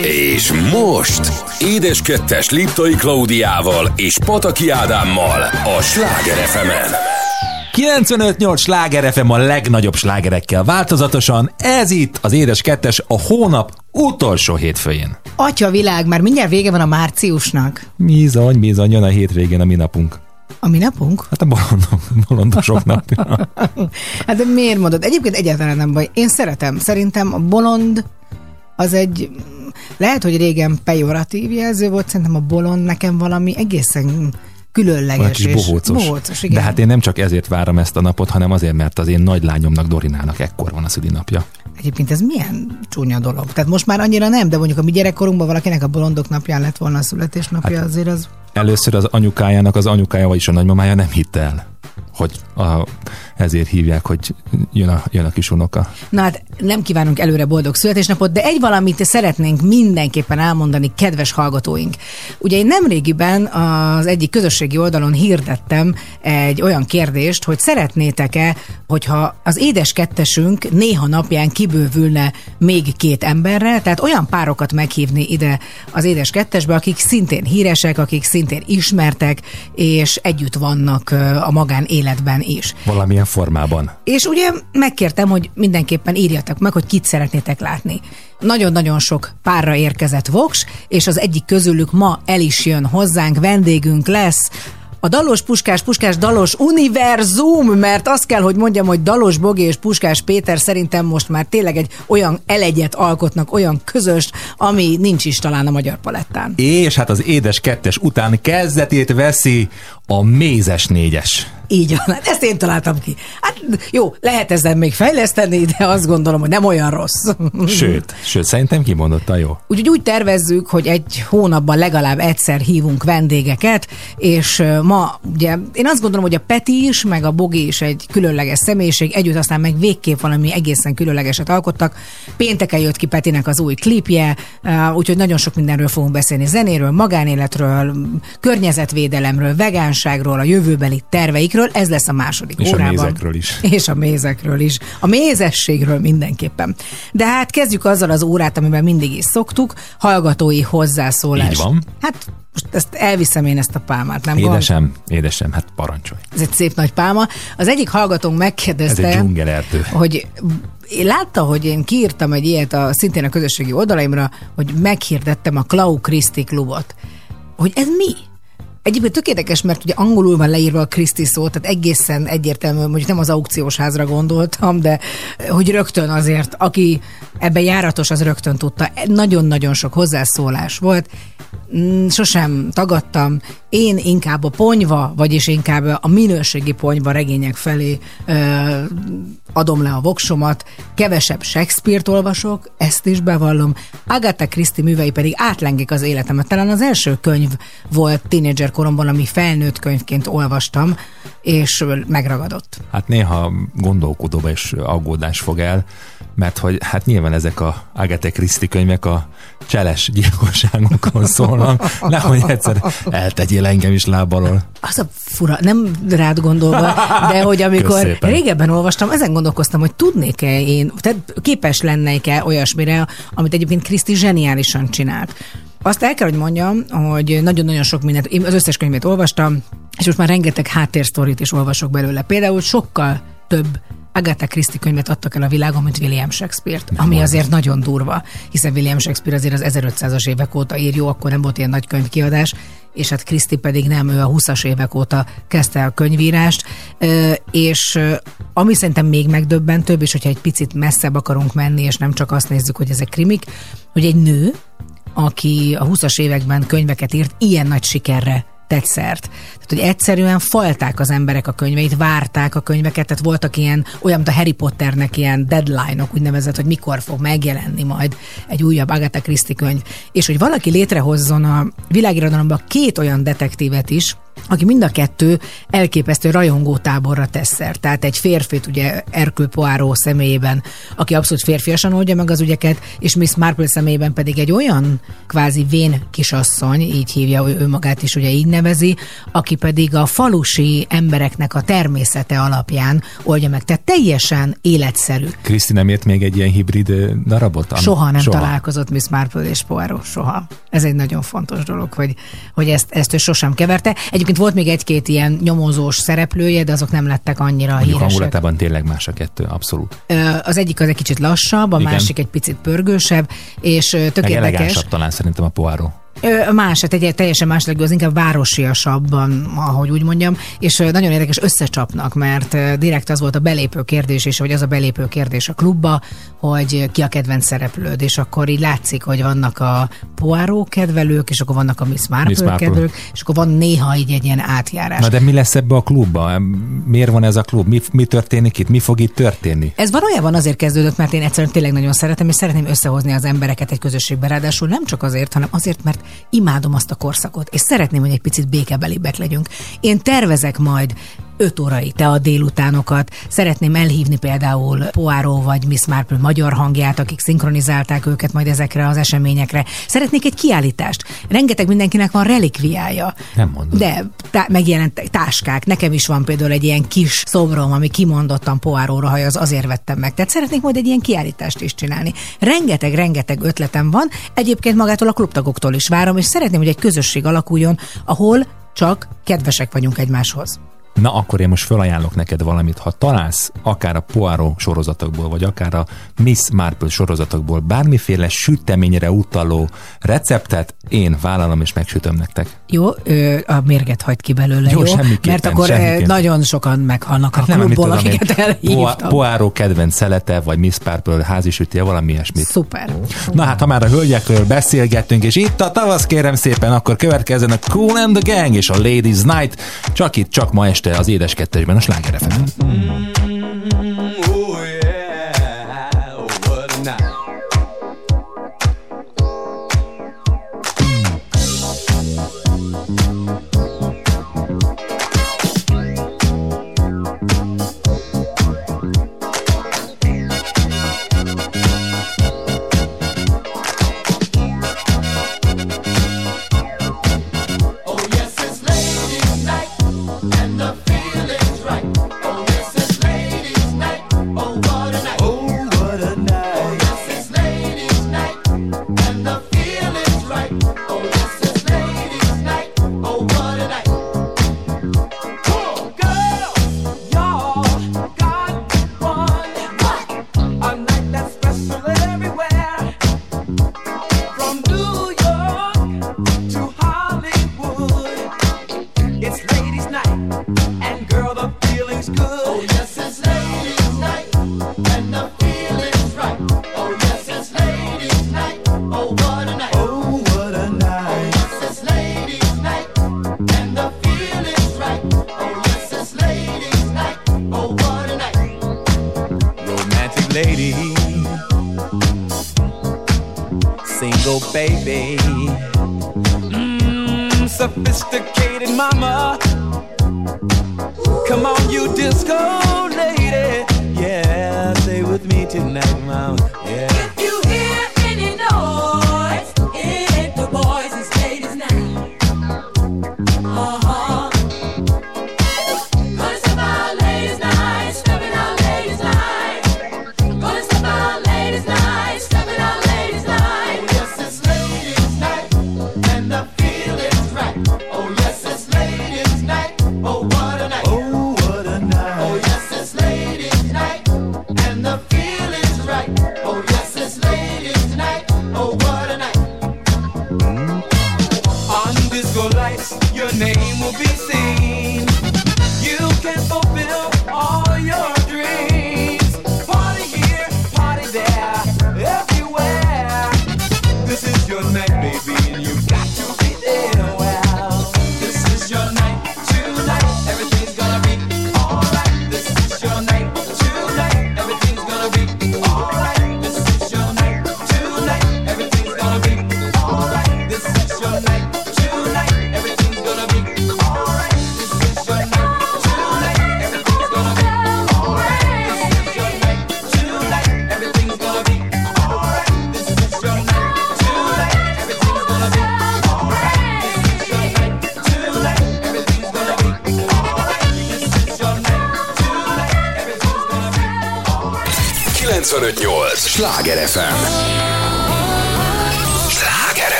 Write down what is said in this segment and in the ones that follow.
És most Édes Kettes Liptai Klaudiával és Pataki Ádámmal a Sláger fm 95-8 sláger FM a legnagyobb slágerekkel változatosan. Ez itt az Édes Kettes a hónap utolsó hétfőjén. Atya világ, már mindjárt vége van a márciusnak. Bizony, bizony, jön a hétvégén a mi napunk. A mi napunk? Hát a bolondok, bolondosok napja. hát de miért mondod? Egyébként egyáltalán nem baj. Én szeretem. Szerintem a bolond az egy lehet, hogy régen pejoratív jelző volt, szerintem a bolond nekem valami egészen különleges. és bohócos. bohócos igen. De hát én nem csak ezért várom ezt a napot, hanem azért, mert az én nagylányomnak Dorinának ekkor van a szülinapja. Egyébként ez milyen csúnya dolog. Tehát most már annyira nem, de mondjuk a mi gyerekkorunkban valakinek a bolondok napján lett volna a születésnapja, hát azért az... Először az anyukájának az anyukája, vagyis a nagymamája nem hitt el hogy a, ezért hívják, hogy jön a, jön a kis unoka. Na hát nem kívánunk előre boldog születésnapot, de egy valamit szeretnénk mindenképpen elmondani, kedves hallgatóink. Ugye én nemrégiben az egyik közösségi oldalon hirdettem egy olyan kérdést, hogy szeretnétek-e, hogyha az édes kettesünk néha napján kibővülne még két emberre, tehát olyan párokat meghívni ide az édes kettesbe, akik szintén híresek, akik szintén ismertek, és együtt vannak a magán életben is. Valamilyen formában. És ugye megkértem, hogy mindenképpen írjatok meg, hogy kit szeretnétek látni. Nagyon-nagyon sok párra érkezett Vox, és az egyik közülük ma el is jön hozzánk, vendégünk lesz, a Dalos Puskás Puskás Dalos Univerzum, mert azt kell, hogy mondjam, hogy Dalos Bogi és Puskás Péter szerintem most már tényleg egy olyan elegyet alkotnak, olyan közös, ami nincs is talán a magyar palettán. És hát az édes kettes után kezdetét veszi a mézes négyes. Így van, hát ezt én találtam ki. Hát jó, lehet ezen még fejleszteni, de azt gondolom, hogy nem olyan rossz. Sőt, sőt, szerintem kimondotta jó. Úgyhogy úgy tervezzük, hogy egy hónapban legalább egyszer hívunk vendégeket, és ma ugye én azt gondolom, hogy a Peti is, meg a Bogi is egy különleges személyiség, együtt aztán meg végképp valami egészen különlegeset alkottak. Pénteken jött ki Petinek az új klipje, úgyhogy nagyon sok mindenről fogunk beszélni, zenéről, magánéletről, környezetvédelemről, vegánságról, a jövőbeli terveikről, mézekről, ez lesz a második és órában. És a mézekről is. És a mézekről is. A mézességről mindenképpen. De hát kezdjük azzal az órát, amiben mindig is szoktuk, hallgatói hozzászólás. Így van. Hát most ezt elviszem én ezt a pálmát, nem Édesem, gond? édesem, hát parancsolj. Ez egy szép nagy pálma. Az egyik hallgatónk megkérdezte, Ez egy hogy én látta, hogy én kiírtam egy ilyet a, szintén a közösségi oldalaimra, hogy meghirdettem a Klau Kriszti klubot. Hogy ez mi? Egyébként tök érdekes, mert ugye angolul van leírva a Kriszti szó, tehát egészen egyértelmű, mondjuk nem az aukciós házra gondoltam, de hogy rögtön azért, aki ebben járatos, az rögtön tudta. Nagyon-nagyon sok hozzászólás volt, Mm, sosem tagadtam. Én inkább a ponyva, vagyis inkább a minőségi ponyva regények felé ö, adom le a voksomat. Kevesebb Shakespeare-t olvasok, ezt is bevallom. Agatha Christie művei pedig átlengik az életemet. Talán az első könyv volt tínédzser koromban, ami felnőtt könyvként olvastam, és megragadott. Hát néha gondolkodóba és aggódás fog el, mert hogy hát nyilván ezek a Agatha Christie könyvek a cseles gyilkosságokon szólnak, nehogy egyszer eltegyél engem is lábalól. Az a fura, nem rád gondolva, de hogy amikor régebben olvastam, ezen gondolkoztam, hogy tudnék-e én, tehát képes lennék-e olyasmire, amit egyébként Kriszti zseniálisan csinált. Azt el kell, hogy mondjam, hogy nagyon-nagyon sok mindent, én az összes könyvét olvastam, és most már rengeteg háttérsztorit is olvasok belőle. Például sokkal több Agatha Christie könyvet adtak el a világon, mint William Shakespeare-t, nem ami azért nagyon durva, hiszen William Shakespeare azért az 1500-as évek óta ír, jó, akkor nem volt ilyen nagy könyvkiadás, és hát Christie pedig nem, ő a 20-as évek óta kezdte a könyvírást, és ami szerintem még megdöbbentőbb, és hogyha egy picit messzebb akarunk menni, és nem csak azt nézzük, hogy ezek krimik, hogy egy nő, aki a 20-as években könyveket írt, ilyen nagy sikerre tett. Tehát, hogy egyszerűen falták az emberek a könyveit, várták a könyveket, tehát voltak ilyen, olyan, mint a Harry Potternek ilyen deadline-ok, úgynevezett, hogy mikor fog megjelenni majd egy újabb Agatha Christie könyv. És hogy valaki létrehozzon a világirodalomban két olyan detektívet is, aki mind a kettő elképesztő rajongó táborra tesz szert. Tehát egy férfit, ugye Erkül Poáró személyében, aki abszolút férfiasan oldja meg az ügyeket, és Miss Marple személyében pedig egy olyan kvázi vén kisasszony, így hívja ő magát is, ugye így nevezi, aki pedig a falusi embereknek a természete alapján oldja meg. Tehát teljesen életszerű. Kriszti nem ért még egy ilyen hibrid darabot? Soha nem soha. találkozott Miss Marple és Poirot, soha. Ez egy nagyon fontos dolog, hogy, hogy ezt, ezt ő sosem keverte. Egyébként volt még egy-két ilyen nyomozós szereplője, de azok nem lettek annyira Mondjuk híresek. hangulatában tényleg más a kettő, abszolút. Az egyik az egy kicsit lassabb, a Igen. másik egy picit pörgősebb, és tök Meg érdekes. talán szerintem a Poirot. Más, hát egy teljesen más legő, az inkább városiasabban, ahogy úgy mondjam, és nagyon érdekes összecsapnak, mert direkt az volt a belépő kérdés, és hogy az a belépő kérdés a klubba, hogy ki a kedvenc szereplőd, és akkor így látszik, hogy vannak a Poirot kedvelők, és akkor vannak a Miss Marple, Marple. kedvelők, és akkor van néha így egy ilyen átjárás. Na de mi lesz ebbe a klubba? Miért van ez a klub? Mi, mi történik itt? Mi fog itt történni? Ez valójában azért kezdődött, mert én egyszerűen tényleg nagyon szeretem, és szeretném összehozni az embereket egy közösségbe, ráadásul nem csak azért, hanem azért, mert imádom azt a korszakot, és szeretném, hogy egy picit békebelibbek legyünk. Én tervezek majd 5 órai te a délutánokat. Szeretném elhívni például Poáró vagy Miss Marple magyar hangját, akik szinkronizálták őket majd ezekre az eseményekre. Szeretnék egy kiállítást. Rengeteg mindenkinek van relikviája. Nem mondom. De tá- megjelentek táskák. Nekem is van például egy ilyen kis szobrom, ami kimondottan Poáróra haj, az azért vettem meg. Tehát szeretnék majd egy ilyen kiállítást is csinálni. Rengeteg, rengeteg ötletem van. Egyébként magától a klubtagoktól is várom, és szeretném, hogy egy közösség alakuljon, ahol csak kedvesek vagyunk egymáshoz. Na akkor én most felajánlok neked valamit. Ha találsz akár a Poirot sorozatokból, vagy akár a Miss Marple sorozatokból bármiféle süteményre utaló receptet, én vállalom és megsütöm nektek. Jó, a mérget hagyd ki belőle, jó? jó? Mert akkor semmiképpen. nagyon sokan meghalnak hát a klubból, tudom, akiket elhívtam. Poirot kedvenc szelete, vagy Miss Marple házisütője, valami ilyesmit. Szuper. Na hát, ha már a hölgyekről beszélgettünk, és itt a tavasz kérem szépen, akkor következzen a Cool and the Gang és a Ladies Night, csak itt, csak ma este az Édes Kettesben, a Sláger FM.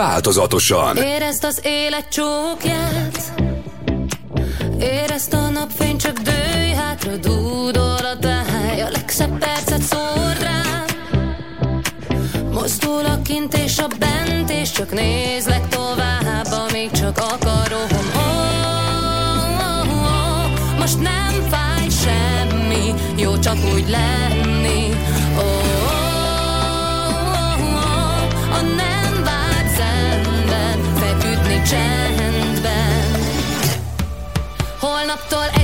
Változatosan. Érezd az élet csókját. Érezd a napfény, csak dőj hátra Dúdol a táj, a legszebb percet szórd rám Mozdul a kint és a bent És csak nézlek tovább, amíg csak akarom oh, oh, oh, Most nem fáj semmi, jó csak úgy lenni csendben. Holnaptól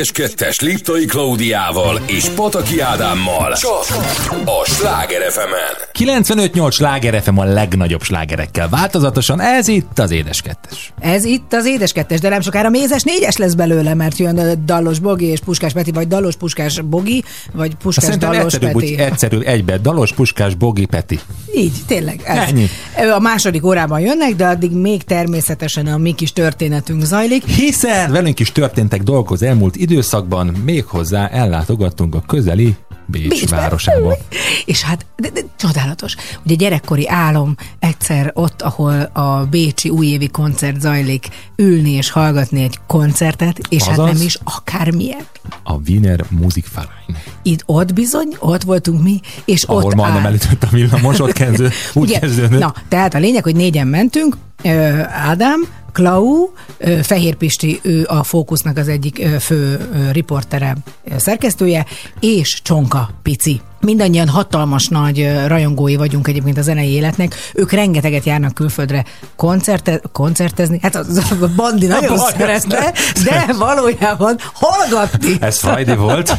Édes kettes Liptai Klaudiával és Pataki Ádámmal. Csak a Sláger fm 95-8 sláger FM a legnagyobb slágerekkel. Változatosan ez itt az Édes Kettes. Ez itt az édes kettes, de nem sokára mézes négyes lesz belőle, mert jön Dallos Bogi és Puskás Peti, vagy Dallos Puskás Bogi, vagy Puskás Szerintem Dallos egyszerűbb, úgy Peti. egyszerű egybe. Dalos, Puskás, Bogi, Peti. Így, tényleg. Ez. Ennyi. A második órában jönnek, de addig még természetesen a mi kis történetünk zajlik. Hiszen velünk is történtek dolgok az elmúlt időszakban, méghozzá ellátogattunk a közeli Bécs, Bécsbe. városába. És hát de, de, csodálatos. Ugye gyerekkori álom egyszer ott, ahol a Bécsi újévi koncert zajlik, ülni és hallgatni egy koncertet, és hát Azaz. nem is akármilyen. A Wiener Musikverein, Itt ott bizony, ott voltunk mi, és ahol ott majdnem áll. elütött a villamos, ott kezdő, úgy Ugye, kezdődött. Na, tehát a lényeg, hogy négyen mentünk, Ádám, Klau, Fehér Pisti, ő a Fókusznak az egyik fő riportere, szerkesztője, és Csonka Pici. Mindannyian hatalmas nagy rajongói vagyunk egyébként a zenei életnek. Ők rengeteget járnak külföldre koncerte, koncertezni. Hát az, az a Bandi nagyon Bandi, szeretne, de valójában hallgatni. Ez Friday volt.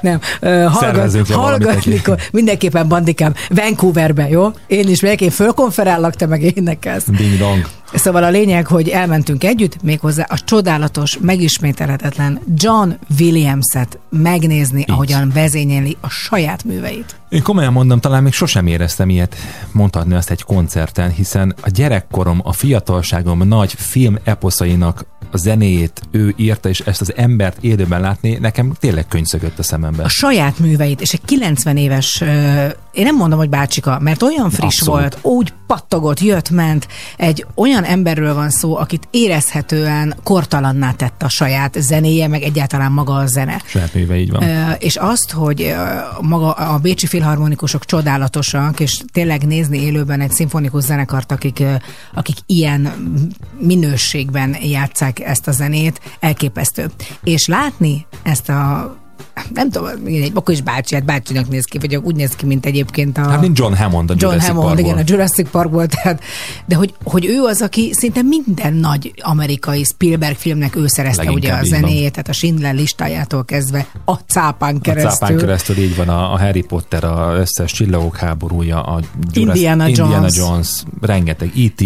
Nem, hallgat, hallgatni, mindenképpen bandikám, Vancouverbe, jó? Én is megyek, én fölkonferállak, te meg énekelsz. Ding dong. Szóval a lényeg, hogy elmentünk együtt, méghozzá a csodálatos, megismételhetetlen John Williams-et megnézni, Így. ahogyan vezényeli a saját műveit. Én komolyan mondom, talán még sosem éreztem ilyet mondhatni azt egy koncerten, hiszen a gyerekkorom, a fiatalságom nagy film eposzainak a zenéjét ő írta, és ezt az embert élőben látni, nekem tényleg könyv szökött a szemembe. A saját műveit, és egy 90 éves én nem mondom, hogy bácsika, mert olyan friss Abszolút. volt, úgy pattogott, jött, ment. Egy olyan emberről van szó, akit érezhetően kortalanná tett a saját zenéje, meg egyáltalán maga a zene. Saját műve így van. Ö, és azt, hogy ö, maga a bécsi filharmonikusok csodálatosak, és tényleg nézni élőben egy szimfonikus zenekart, akik, ö, akik ilyen minőségben játszák ezt a zenét, elképesztő. És látni ezt a nem tudom, egy okos bácsi, hát bácsinak néz ki, vagy úgy néz ki, mint egyébként a... Hát mint John Hammond a John Jurassic Hammond, Parkból. igen, a Jurassic Parkból, tehát, de hogy, hogy ő az, aki szinte minden nagy amerikai Spielberg filmnek ő szerezte Leginkább ugye a zenéjét, tehát a Schindler listájától kezdve a cápán A keresztül. cápán keresztül így van a, a Harry Potter, a összes csillagok háborúja, a Jurassic- Indiana Indiana Jones. Jones, rengeteg E.T.,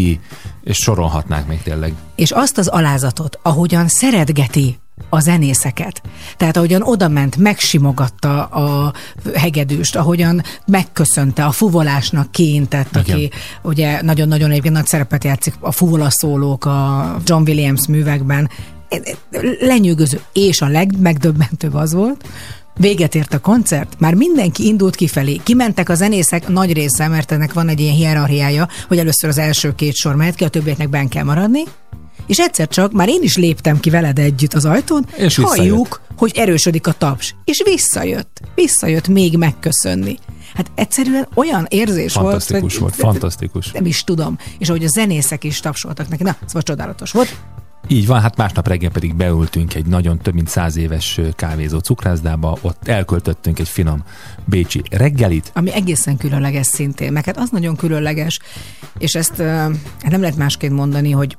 és sorolhatnák még tényleg. és azt az alázatot, ahogyan szeretgeti a zenészeket. Tehát ahogyan odament, megsimogatta a hegedűst, ahogyan megköszönte a fuvolásnak kiintett, aki Igen. ugye nagyon-nagyon egyébként nagy szerepet játszik a fuvolaszólók a John Williams művekben. Lenyűgöző. És a legmegdöbbentőbb az volt, Véget ért a koncert, már mindenki indult kifelé. Kimentek a zenészek nagy része, mert ennek van egy ilyen hierarchiája, hogy először az első két sor mehet ki, a többieknek benn kell maradni. És egyszer csak már én is léptem ki veled együtt az ajtón, És halljuk, hogy erősödik a taps. És visszajött. Visszajött még megköszönni. Hát egyszerűen olyan érzés Fantasztikus volt. volt, hogy- fantasztikus. Nem is tudom. És ahogy a zenészek is tapsoltak neki. Na, szóval csodálatos volt. Így van, hát másnap reggel pedig beültünk egy nagyon több mint száz éves kávézó cukrászdába, ott elköltöttünk egy finom bécsi reggelit, ami egészen különleges szintén, meg hát az nagyon különleges, és ezt hát nem lehet másként mondani, hogy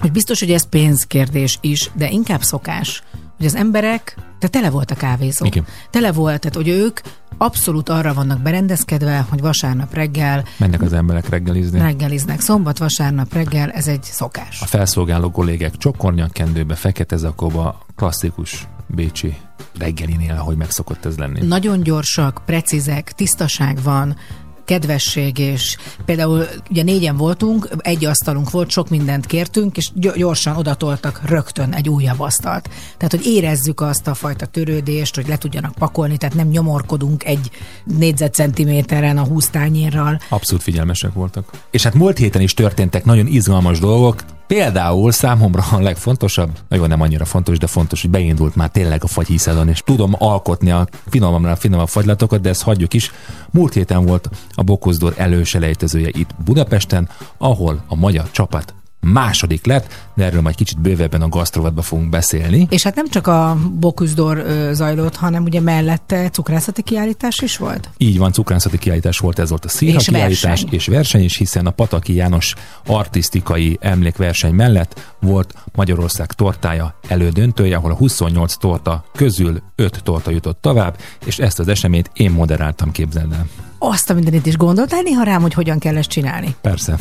hogy biztos, hogy ez pénzkérdés is, de inkább szokás, hogy az emberek, de tele volt a kávézó. Igen. Tele volt, tehát hogy ők abszolút arra vannak berendezkedve, hogy vasárnap reggel mennek az emberek reggelizni. reggeliznek. Szombat, vasárnap reggel, ez egy szokás. A felszolgáló kollégek csokornyakkendőbe, fekete zakóba, klasszikus bécsi reggelinél, ahogy megszokott ez lenni. nagyon gyorsak, precízek, tisztaság van, kedvesség, és például ugye négyen voltunk, egy asztalunk volt, sok mindent kértünk, és gy- gyorsan odatoltak rögtön egy újabb asztalt. Tehát, hogy érezzük azt a fajta törődést, hogy le tudjanak pakolni, tehát nem nyomorkodunk egy négyzetcentiméteren a húsztányérral. Abszolút figyelmesek voltak. És hát múlt héten is történtek nagyon izgalmas dolgok, Például számomra a legfontosabb, na jó, nem annyira fontos, de fontos, hogy beindult már tényleg a fagyhiszedon, és tudom alkotni a finomamra finomabb fagylatokat, de ezt hagyjuk is. Múlt héten volt a Bokuszdor előselejtezője itt Budapesten, ahol a magyar csapat második lett, de erről majd kicsit bővebben a gasztrovatba fogunk beszélni. És hát nem csak a Bokuszdor ö, zajlott, hanem ugye mellette cukrászati kiállítás is volt. Így van, cukrászati kiállítás volt, ez volt a színha És kiállítás verseny. és verseny is, hiszen a Pataki János artisztikai emlékverseny mellett volt Magyarország tortája elődöntője, ahol a 28 torta közül 5 torta jutott tovább, és ezt az eseményt én moderáltam, képzeld el. Azt a mindenit is gondoltál néha rám, hogy hogyan kell ezt csinálni? Persze.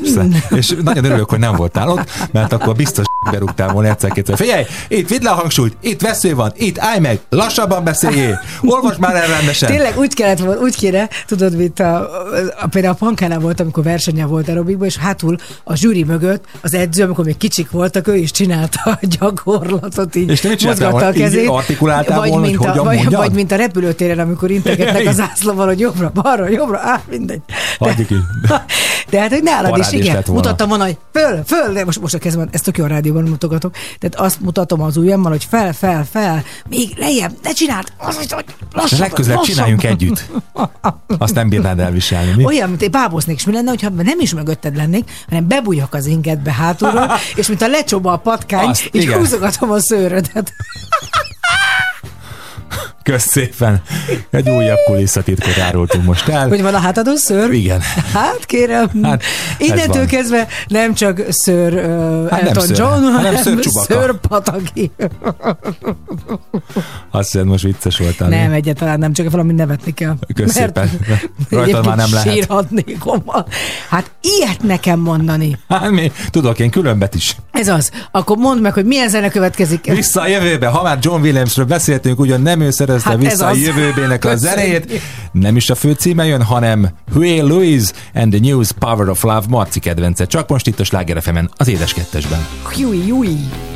Persze. És nagyon örülök, hogy nem voltál ott, mert akkor biztos berúgtál volna egyszer-kétszer. Figyelj, itt vidd le a hangsúlyt, itt vesző van, itt állj meg, lassabban beszéljél, olvasd már el rendesen. Tényleg úgy kellett volna, úgy kéne, tudod, mint a, a, például a Pankánál volt, amikor versenye volt aerobikban, és hátul a zsűri mögött az edző, amikor még kicsik voltak, ő is csinálta a gyakorlatot, így És csináltál mozgatta a? Így kezét. artikuláltál vagy, volna, mint hogy a, vagy, mondjad? vagy, mint a repülőtéren, amikor integetnek az zászlóval, hogy jobbra, balra, jobbra, á, mindegy. Hagyjuk is. Tehát, hogy nálad Parád is igen, mutattam volna, hogy föl, föl, de most, most a kezemben, ezt tök jó a rádióban mutogatok, tehát azt mutatom az ujjammal, hogy fel, fel, fel, még lejjebb, ne csináld, az, hogy lassabban, legközelebb lassabban. csináljunk együtt. Azt nem bírnád elviselni. Mi? Olyan, mint egy bábóznék, és mi lenne, hogyha nem is mögötted lennék, hanem bebújok az ingedbe hátulról, és mint a lecsoba a patkány, Azt, és igen. húzogatom a szőrödet. Kösz szépen. Egy újabb kulisszatitkot árultunk most el. Hogy van a hátadon szőr? Igen. Hát kérem, Hát, hát, innentől kezdve nem csak szőr uh, Hát nem Elton szőr, John, hanem hanem szőr szőr Pataki. Azt hiszem, most vicces voltál. Nem, egyáltalán nem, csak valami nevetni kell. Kösz szépen. Rajtad már nem lehet. Sírhatnék onnan. Hát ilyet nekem mondani. Hát mi? Tudok én különbet is. Ez az. Akkor mondd meg, hogy milyen zene következik. Vissza a jövőbe. Ha már John Williamsről beszéltünk, ugyan nem ő szerezte hát vissza a jövőbének a zenéjét. Nem is a fő címe jön, hanem Huey Lewis and the News Power of Love Marci kedvence. Csak most itt a Sláger az édes kettesben. Huey, Huey.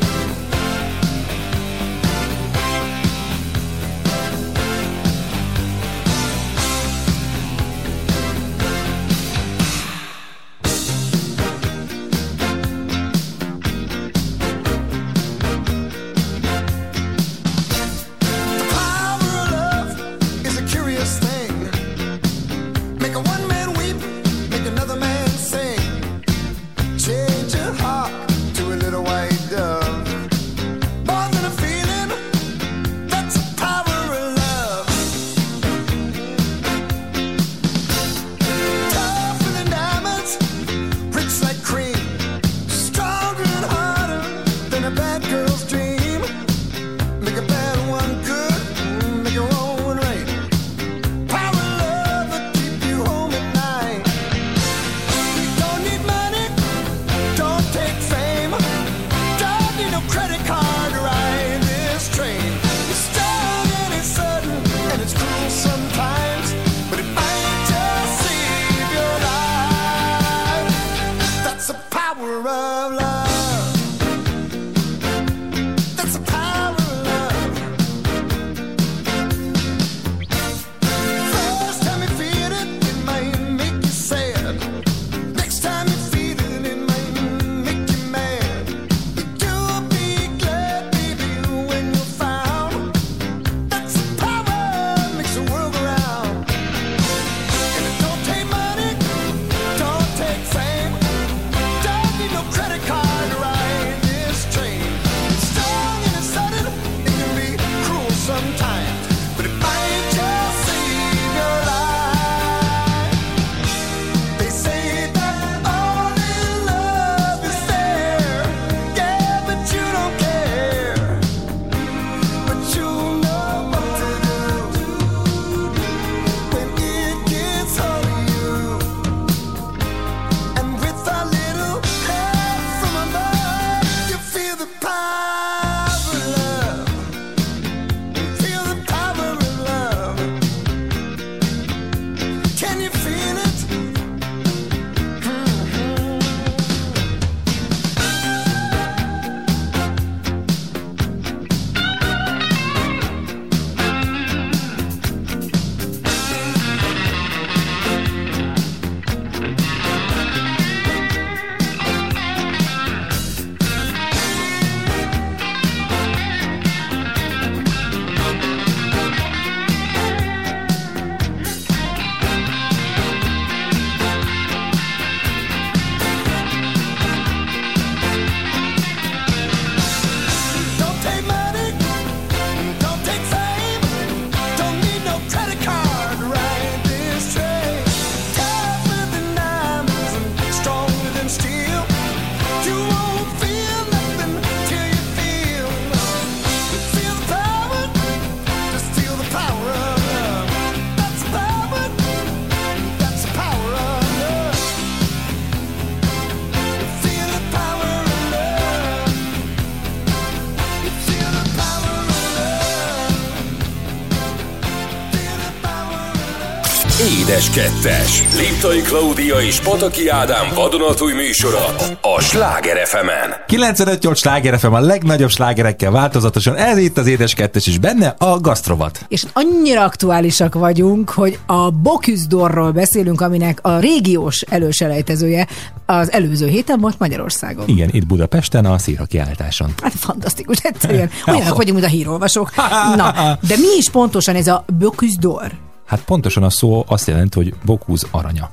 2-es. Liptai Klaudia és Pataki Ádám vadonatúj műsora a Sláger fm 95-8 Sláger FM a legnagyobb slágerekkel változatosan. Ez itt az Édes 2 és benne a gasztrovat. És annyira aktuálisak vagyunk, hogy a Boküzdorról beszélünk, aminek a régiós előselejtezője az előző héten volt Magyarországon. Igen, itt Budapesten a szíra kiáltáson. Hát fantasztikus, egyszerűen. Olyanok vagyunk, mint a hírolvasók. Na, de mi is pontosan ez a Boküzdor? Hát pontosan a szó azt jelenti, hogy Bokúz aranya.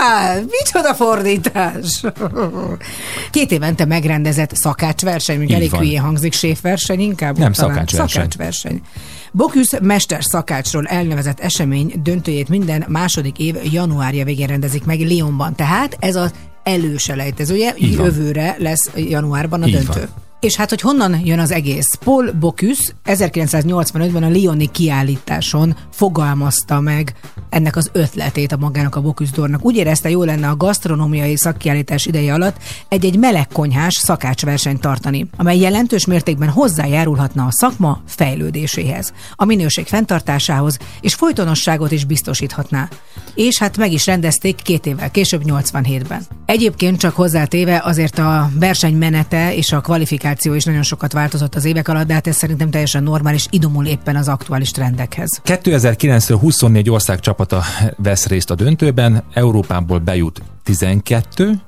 Á, micsoda fordítás! Két évente megrendezett szakácsverseny, még elég van. hülyén hangzik, séfverseny inkább? Nem, talán. szakácsverseny. Szakácsverseny. Boküsz mester szakácsról elnevezett esemény döntőjét minden második év januárja végén rendezik meg Lyonban. Tehát ez az előselejtezője, jövőre lesz januárban a Így döntő. van. És hát, hogy honnan jön az egész? Paul Bocuse 1985-ben a Lyoni kiállításon fogalmazta meg ennek az ötletét a magának a Bocuse d'Ornak. Úgy érezte, jó lenne a gasztronómiai szakkiállítás ideje alatt egy-egy melegkonyhás szakácsversenyt tartani, amely jelentős mértékben hozzájárulhatna a szakma fejlődéséhez, a minőség fenntartásához és folytonosságot is biztosíthatná. És hát meg is rendezték két évvel később, 87-ben. Egyébként csak hozzátéve azért a verseny menete és a kvalifikáció is nagyon sokat változott az évek alatt, de hát ez szerintem teljesen normális, idomul éppen az aktuális trendekhez. 2009-től 24 ország csapata vesz részt a döntőben, Európából bejut 12,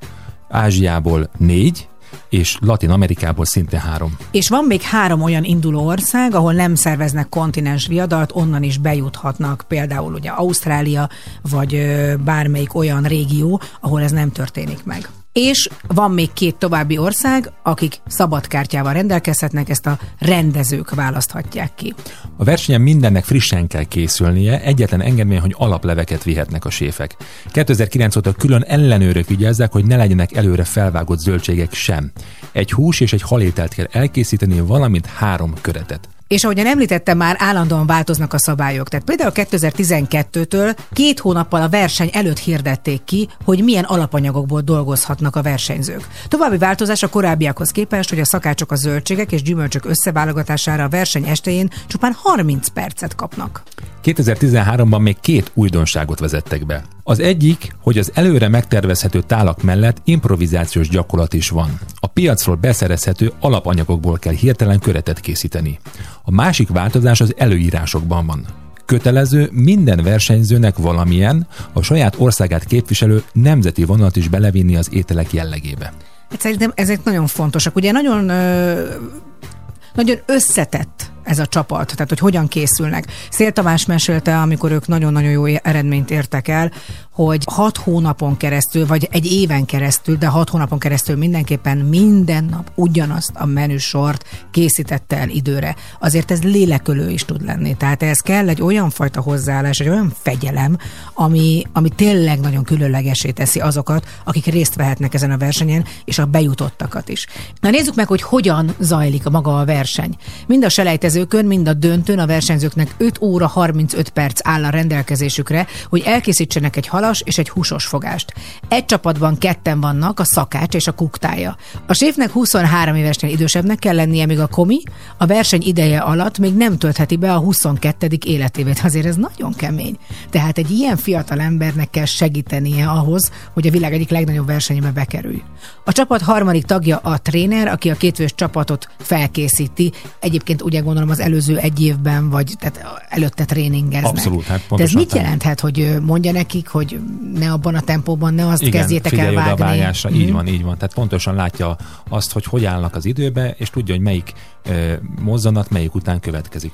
Ázsiából 4, és Latin Amerikából szinte három. És van még három olyan induló ország, ahol nem szerveznek kontinens viadalt, onnan is bejuthatnak, például ugye Ausztrália, vagy bármelyik olyan régió, ahol ez nem történik meg. És van még két további ország, akik szabadkártyával rendelkezhetnek, ezt a rendezők választhatják ki. A versenyen mindennek frissen kell készülnie, egyetlen engedmény, hogy alapleveket vihetnek a séfek. 2009 óta külön ellenőrök vigyázzák, hogy ne legyenek előre felvágott zöldségek sem. Egy hús és egy halételt kell elkészíteni, valamint három köretet. És ahogyan említettem, már állandóan változnak a szabályok. Tehát például 2012-től két hónappal a verseny előtt hirdették ki, hogy milyen alapanyagokból dolgozhatnak a versenyzők. További változás a korábbiakhoz képest, hogy a szakácsok a zöldségek és gyümölcsök összeválogatására a verseny estején csupán 30 percet kapnak. 2013-ban még két újdonságot vezettek be. Az egyik, hogy az előre megtervezhető tálak mellett improvizációs gyakorlat is van. A piacról beszerezhető alapanyagokból kell hirtelen köretet készíteni. A másik változás az előírásokban van. Kötelező minden versenyzőnek valamilyen, a saját országát képviselő nemzeti vonalat is belevinni az ételek jellegébe. Hát szerintem ezek nagyon fontosak. Ugye nagyon, nagyon összetett ez a csapat, tehát hogy hogyan készülnek. Szél Tamás mesélte, amikor ők nagyon-nagyon jó eredményt értek el, hogy hat hónapon keresztül, vagy egy éven keresztül, de hat hónapon keresztül mindenképpen minden nap ugyanazt a menüsort készítette el időre. Azért ez lélekölő is tud lenni. Tehát ez kell egy olyan fajta hozzáállás, egy olyan fegyelem, ami, ami tényleg nagyon különlegesé teszi azokat, akik részt vehetnek ezen a versenyen, és a bejutottakat is. Na nézzük meg, hogy hogyan zajlik a maga a verseny. Mind a selejtezőkön, mind a döntőn a versenyzőknek 5 óra 35 perc áll a rendelkezésükre, hogy elkészítsenek egy halas és egy húsos fogást. Egy csapatban ketten vannak, a szakács és a kuktája. A séfnek 23 évesnél idősebbnek kell lennie, míg a komi a verseny ideje alatt még nem töltheti be a 22. életévét. Azért ez nagyon kemény. Tehát egy ilyen fiatal embernek kell segítenie ahhoz, hogy a világ egyik legnagyobb versenybe bekerülj. A csapat harmadik tagja a tréner, aki a kétfős csapatot felkészíti. Egyébként ugye gondolom az előző egy évben, vagy tehát előtte tréningeznek. Abszolút, hát De ez mit jelenthet, hogy mondja nekik, hogy ne abban a tempóban, ne azt kezdjétek el figyelj oda a vágni? vágásra. Mhm. Így van, így van. Tehát pontosan látja azt, hogy hogy állnak az időbe, és tudja, hogy melyik mozzanat melyik után következik.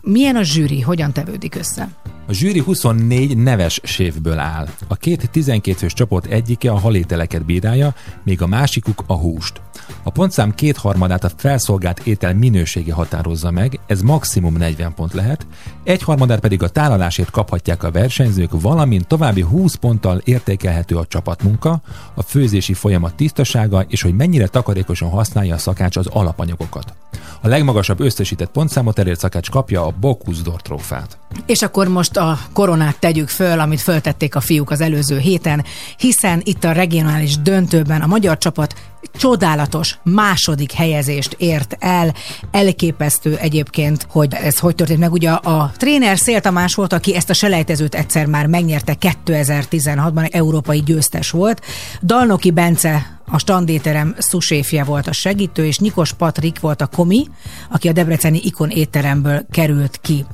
Milyen a zsűri, hogyan tevődik össze? A zsűri 24 neves séfből áll. A két 12 fős csoport egyike a halételeket bírálja, még a másikuk a húst. A pontszám kétharmadát a felszolgált étel minősége határozza meg, ez maximum 40 pont lehet, egyharmadát pedig a tálalásért kaphatják a versenyzők, valamint további 20 ponttal értékelhető a csapatmunka, a főzési folyamat tisztasága és hogy mennyire takarékosan használja a szakács az alapanyagokat. A legmagasabb összesített pontszámot elért szakács kapja a Bocuse trófát. És akkor most a koronát tegyük föl, amit föltették a fiúk az előző héten, hiszen itt a regionális döntőben a magyar csapat csodálatos második helyezést ért el. Elképesztő egyébként, hogy ez hogy történt meg. Ugye a tréner Szél Tamás volt, aki ezt a selejtezőt egyszer már megnyerte 2016-ban, európai győztes volt. Dalnoki Bence a standéterem szuséfje volt a segítő, és Nikos Patrik volt a komi, aki a Debreceni Ikon étteremből került ki.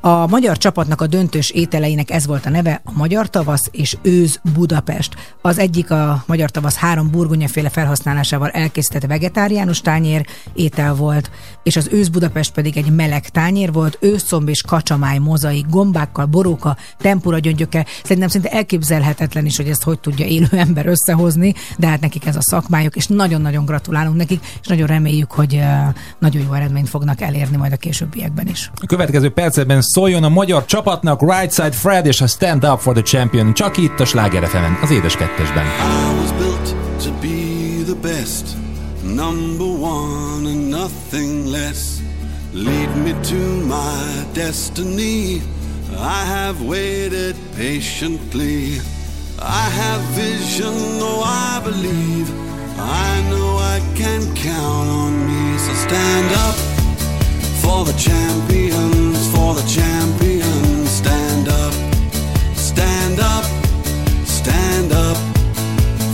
A magyar csapatnak a döntős ételeinek ez volt a neve, a Magyar Tavasz és Őz Budapest. Az egyik a Magyar Tavasz három burgonyaféle felhasználásával elkészített vegetáriánus tányér étel volt, és az Őz Budapest pedig egy meleg tányér volt, őszomb és kacsamáj mozaik, gombákkal, boróka, tempura gyöngyökkel. Szerintem szinte elképzelhetetlen is, hogy ezt hogy tudja élő ember összehozni, de hát nekik ez a szakmájuk, és nagyon-nagyon gratulálunk nekik, és nagyon reméljük, hogy nagyon jó eredményt fognak elérni majd a későbbiekben is. A következő percekben szóljon a magyar csapatnak Right Side Fred és a Stand Up for the Champion, csak itt a Sláger fm az édes kettesben. I was built to be the best, number one and nothing less. Lead me to my destiny. I have waited patiently. I have vision, oh, I believe. I know I can count on me, so stand up for the for the champions. Stand up, stand up, stand up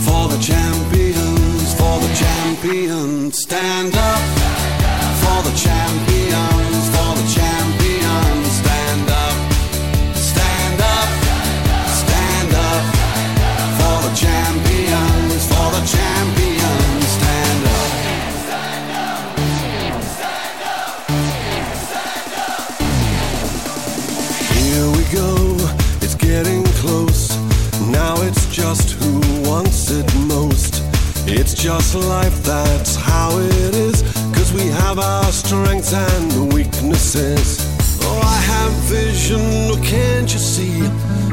for the champions, for the champions. Stand up for the champions, just life, that's how it is. Cause we have our strengths and weaknesses. Oh, I have vision, oh, can't you see?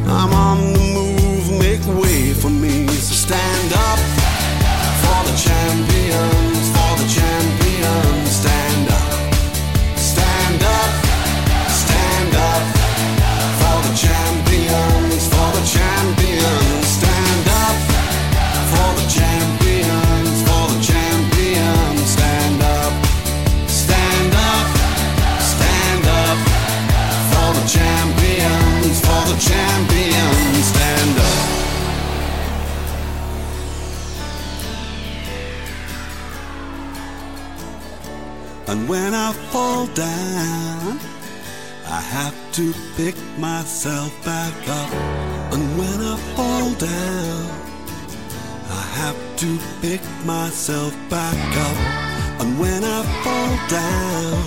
I'm on the move, make way for me. So stand up for the champions, And when I fall down, I have to pick myself back up. And when I fall down, I have to pick myself back up. And when I fall down,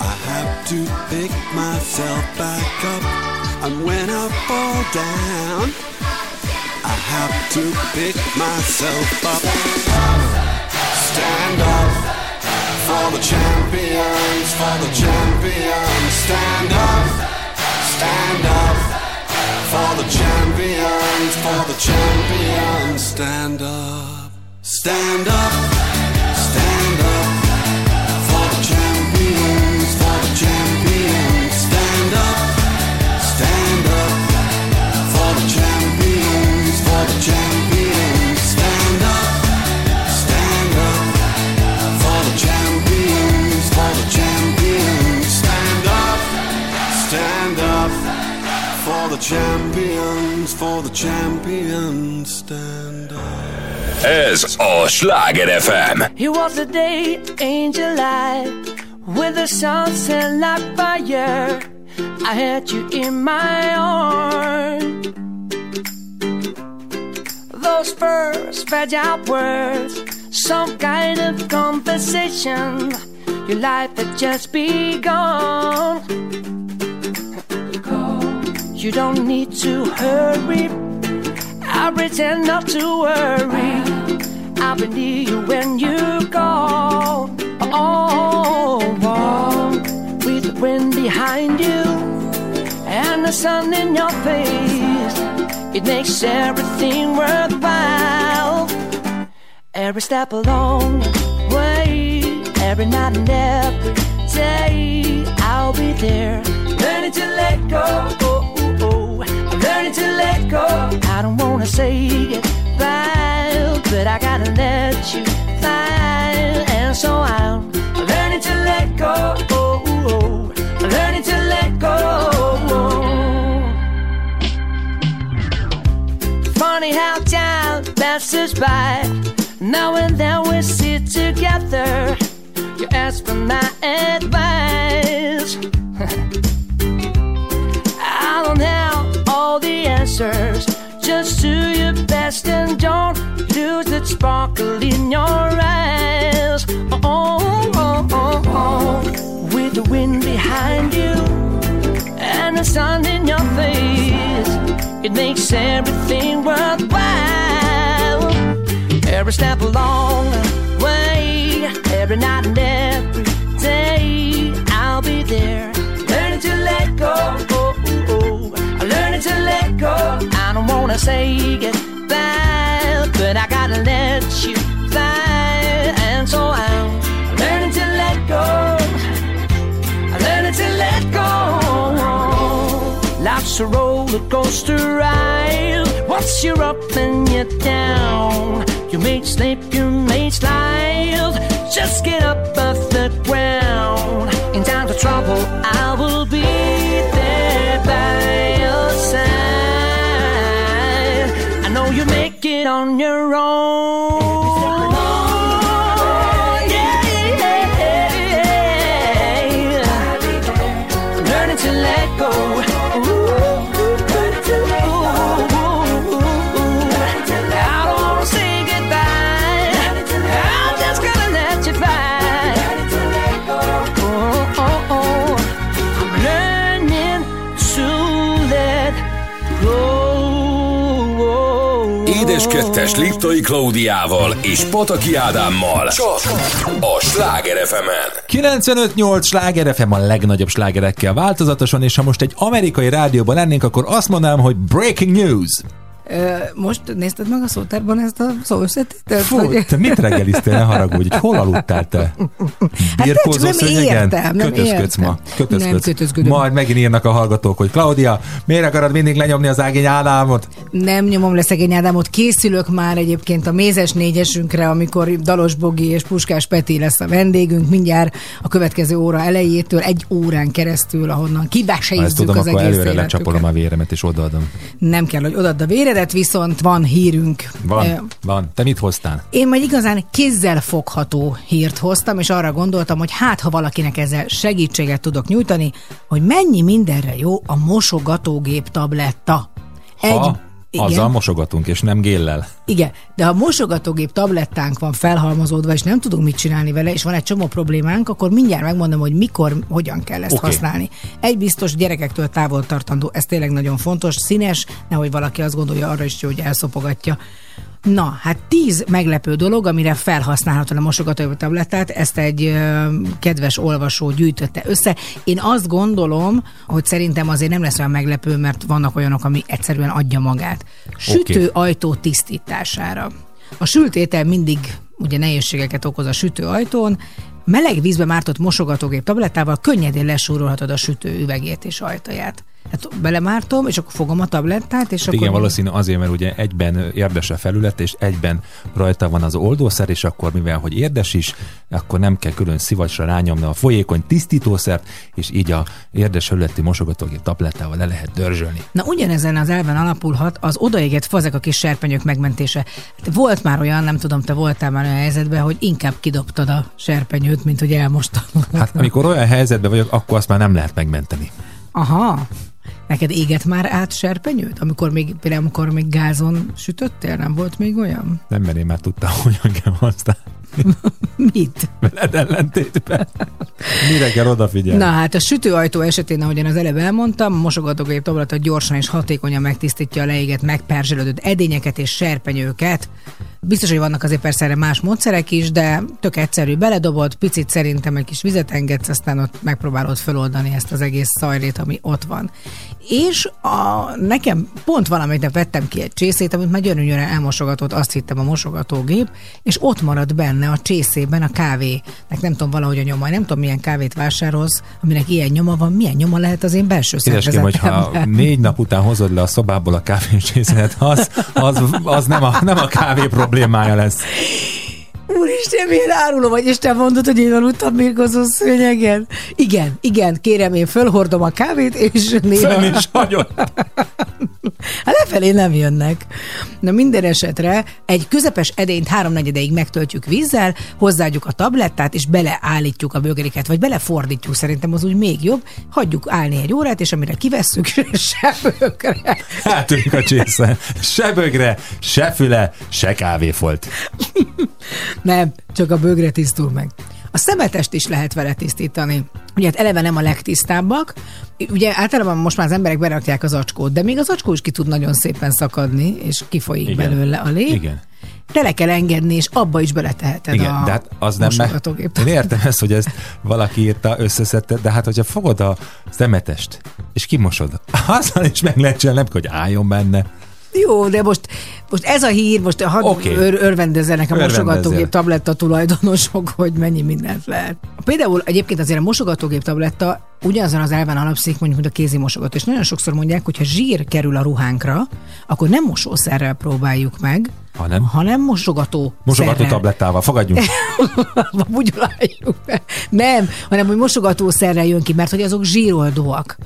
I have to pick myself back up. And when I fall down, I have to pick myself up. Stand up for the champions, for the champions. Stand up, stand up for the champions, for the champions. Stand up, stand up, champions, for the champions. Stand up. Ez a Sláger FM. It was a day, angel light, with the sunset like fire. I had you in my arms. Those first fragile words, some kind of conversation. Your life had just begun. You don't need to hurry. I pretend not to worry. I'll be near you when you call. Oh, oh, with the wind behind you and the sun in your face, it makes everything worthwhile. Every step along the way, every night and every day, I'll be there. Learning to let go. I don't wanna say goodbye, but I gotta let you fly, and so I'm learning to let go. Learning to let go. Funny how time passes by. Now and then we sit together. You ask for my advice. I don't have all the answers. Just do your best and don't lose that sparkle in your eyes. Oh, oh, oh, oh. With the wind behind you and the sun in your face, it makes everything worthwhile. Every step along the way, every night and every day, I'll be there. Learning to let go, Wanna say goodbye, but I gotta let you fly, and so I'm learning to let go. I'm learning to let go. Life's a roller coaster ride. Once you're up and you're down, you may slip, you may slide. Just get up off the ground. In times of trouble, I will be there on your own. 2-es Liptai Klaudiával és Pataki Ádámmal csak a Sláger fm 95-8 Sláger FM a legnagyobb slágerekkel változatosan, és ha most egy amerikai rádióban lennénk, akkor azt mondanám, hogy Breaking News! Most nézted meg a szótárban ezt a szó összetételt? Fú, Vagy- te mit reggeliztél, ne haragudj, hogy hol aludtál te? Birkózó Hát nem szőnyegen? értem, nem Kötözködsz ma. Kötözködsz. Nem kötözködöm. Majd megint írnak a hallgatók, hogy Klaudia, miért akarod mindig lenyomni az ágény Ádámot? Nem nyomom le szegény Ádámot, készülök már egyébként a mézes négyesünkre, amikor Dalos Bogi és Puskás Peti lesz a vendégünk, mindjárt a következő óra elejétől egy órán keresztül, ahonnan tudom, az akkor egész előre életüket. lecsapolom a véremet, és odaadom. Nem kell, hogy odadd a véredet, viszont van hírünk. Van, van. Te mit hoztál? Én majd igazán kézzel fogható hírt hoztam, és arra gondoltam, hogy hát, ha valakinek ezzel segítséget tudok nyújtani, hogy mennyi mindenre jó a mosogatógép tabletta. Ha azzal mosogatunk, és nem géllel. Igen, de ha mosogatógép tablettánk van felhalmozódva, és nem tudunk mit csinálni vele, és van egy csomó problémánk, akkor mindjárt megmondom, hogy mikor, hogyan kell ezt okay. használni. Egy biztos gyerekektől távol tartandó, ez tényleg nagyon fontos, színes, nehogy valaki azt gondolja arra is, hogy elszopogatja. Na, hát tíz meglepő dolog, amire felhasználható a mosogatógép tablettát, ezt egy ö, kedves olvasó gyűjtötte össze. Én azt gondolom, hogy szerintem azért nem lesz olyan meglepő, mert vannak olyanok, ami egyszerűen adja magát. Sütő ajtó tisztítására. A sült étel mindig ugye nehézségeket okoz a sütő ajtón, meleg vízbe mártott mosogatógép tablettával könnyedén lesúrolhatod a sütő üvegét és ajtaját. Hát belemártom, és akkor fogom a tablettát, és akkor... Igen, valószínű azért, mert ugye egyben érdes a felület, és egyben rajta van az oldószer, és akkor mivel, hogy érdes is, akkor nem kell külön szivacsra rányomni a folyékony tisztítószert, és így a érdes felületi mosogatógép tablettával le lehet dörzsölni. Na ugyanezen az elven alapulhat az odaégett a kis serpenyők megmentése. Hát volt már olyan, nem tudom, te voltál már olyan helyzetben, hogy inkább kidobtad a serpenyőt, mint hogy elmostad. Hát amikor olyan helyzetben vagyok, akkor azt már nem lehet megmenteni. Aha. Neked éget már át serpenyőt? Amikor még, például amikor még gázon sütöttél, nem volt még olyan? Nem, mert én már tudtam, hogyan kell használni. Mit? Veled ellentétben. Mire kell odafigyelni? Na hát a sütőajtó esetén, ahogyan az előbb elmondtam, mosogatógép tablata gyorsan és hatékonyan megtisztítja a leégett, megperzselődött edényeket és serpenyőket. Biztos, hogy vannak azért persze erre más módszerek is, de tök egyszerű, beledobod, picit szerintem egy kis vizet engedsz, aztán ott megpróbálod feloldani ezt az egész szajrét, ami ott van. És a, nekem pont valamelyik nap vettem ki egy csészét, amit már gyönyörűen elmosogatott, azt hittem a mosogatógép, és ott maradt benne a csészében a kávének nem tudom valahogy a nyoma, nem tudom milyen kávét vásárolsz, aminek ilyen nyoma van, milyen nyoma lehet az én belső Édeském, hogyha négy nap után hozod le a szobából a kávéscsészet, az, az, az nem, a, nem a kávé problémája lesz. Úristen, milyen áruló vagy, és te mondod, hogy én aludtam mérgozó szőnyegen? Igen, igen, kérem, én fölhordom a kávét, és néha... Fenn is hagyod. Hát lefelé nem jönnek. Na minden esetre egy közepes edényt háromnegyedeig megtöltjük vízzel, hozzáadjuk a tablettát, és beleállítjuk a bögréket, vagy belefordítjuk, szerintem az úgy még jobb. Hagyjuk állni egy órát, és amire kivesszük, se bögre. Eltűnik a csésze. Se bögre, se füle, se kávéfolt. Nem, csak a bögre tisztul meg. A szemetest is lehet vele tisztítani. Ugye hát eleve nem a legtisztábbak. Ugye általában most már az emberek berakják az acskót, de még az acskó is ki tud nagyon szépen szakadni, és kifolyik Igen. belőle a lé. Igen. Tele kell engedni, és abba is beleteheted Igen, a de hát az nem mosogatógép. Én értem ezt, hogy ezt valaki írta, összeszedte, de hát hogyha fogod a szemetest, és kimosod, azzal is meg lehet csinálni, hogy álljon benne. Jó, de most, most ez a hír, most hadd okay. ör, örvendezzenek a mosogatógép tabletta tulajdonosok, hogy mennyi mindent lehet. Például egyébként azért a mosogatógép tabletta ugyanazon az elven alapszik, mondjuk, mint a kézi mosogató. És nagyon sokszor mondják, hogy ha zsír kerül a ruhánkra, akkor nem mosószerrel próbáljuk meg, Hanem? hanem mosogató Mosogató szerrel. tablettával, fogadjunk. Bugyoláljuk. Nem, hanem hogy mosogatószerrel jön ki, mert hogy azok zsíroldóak.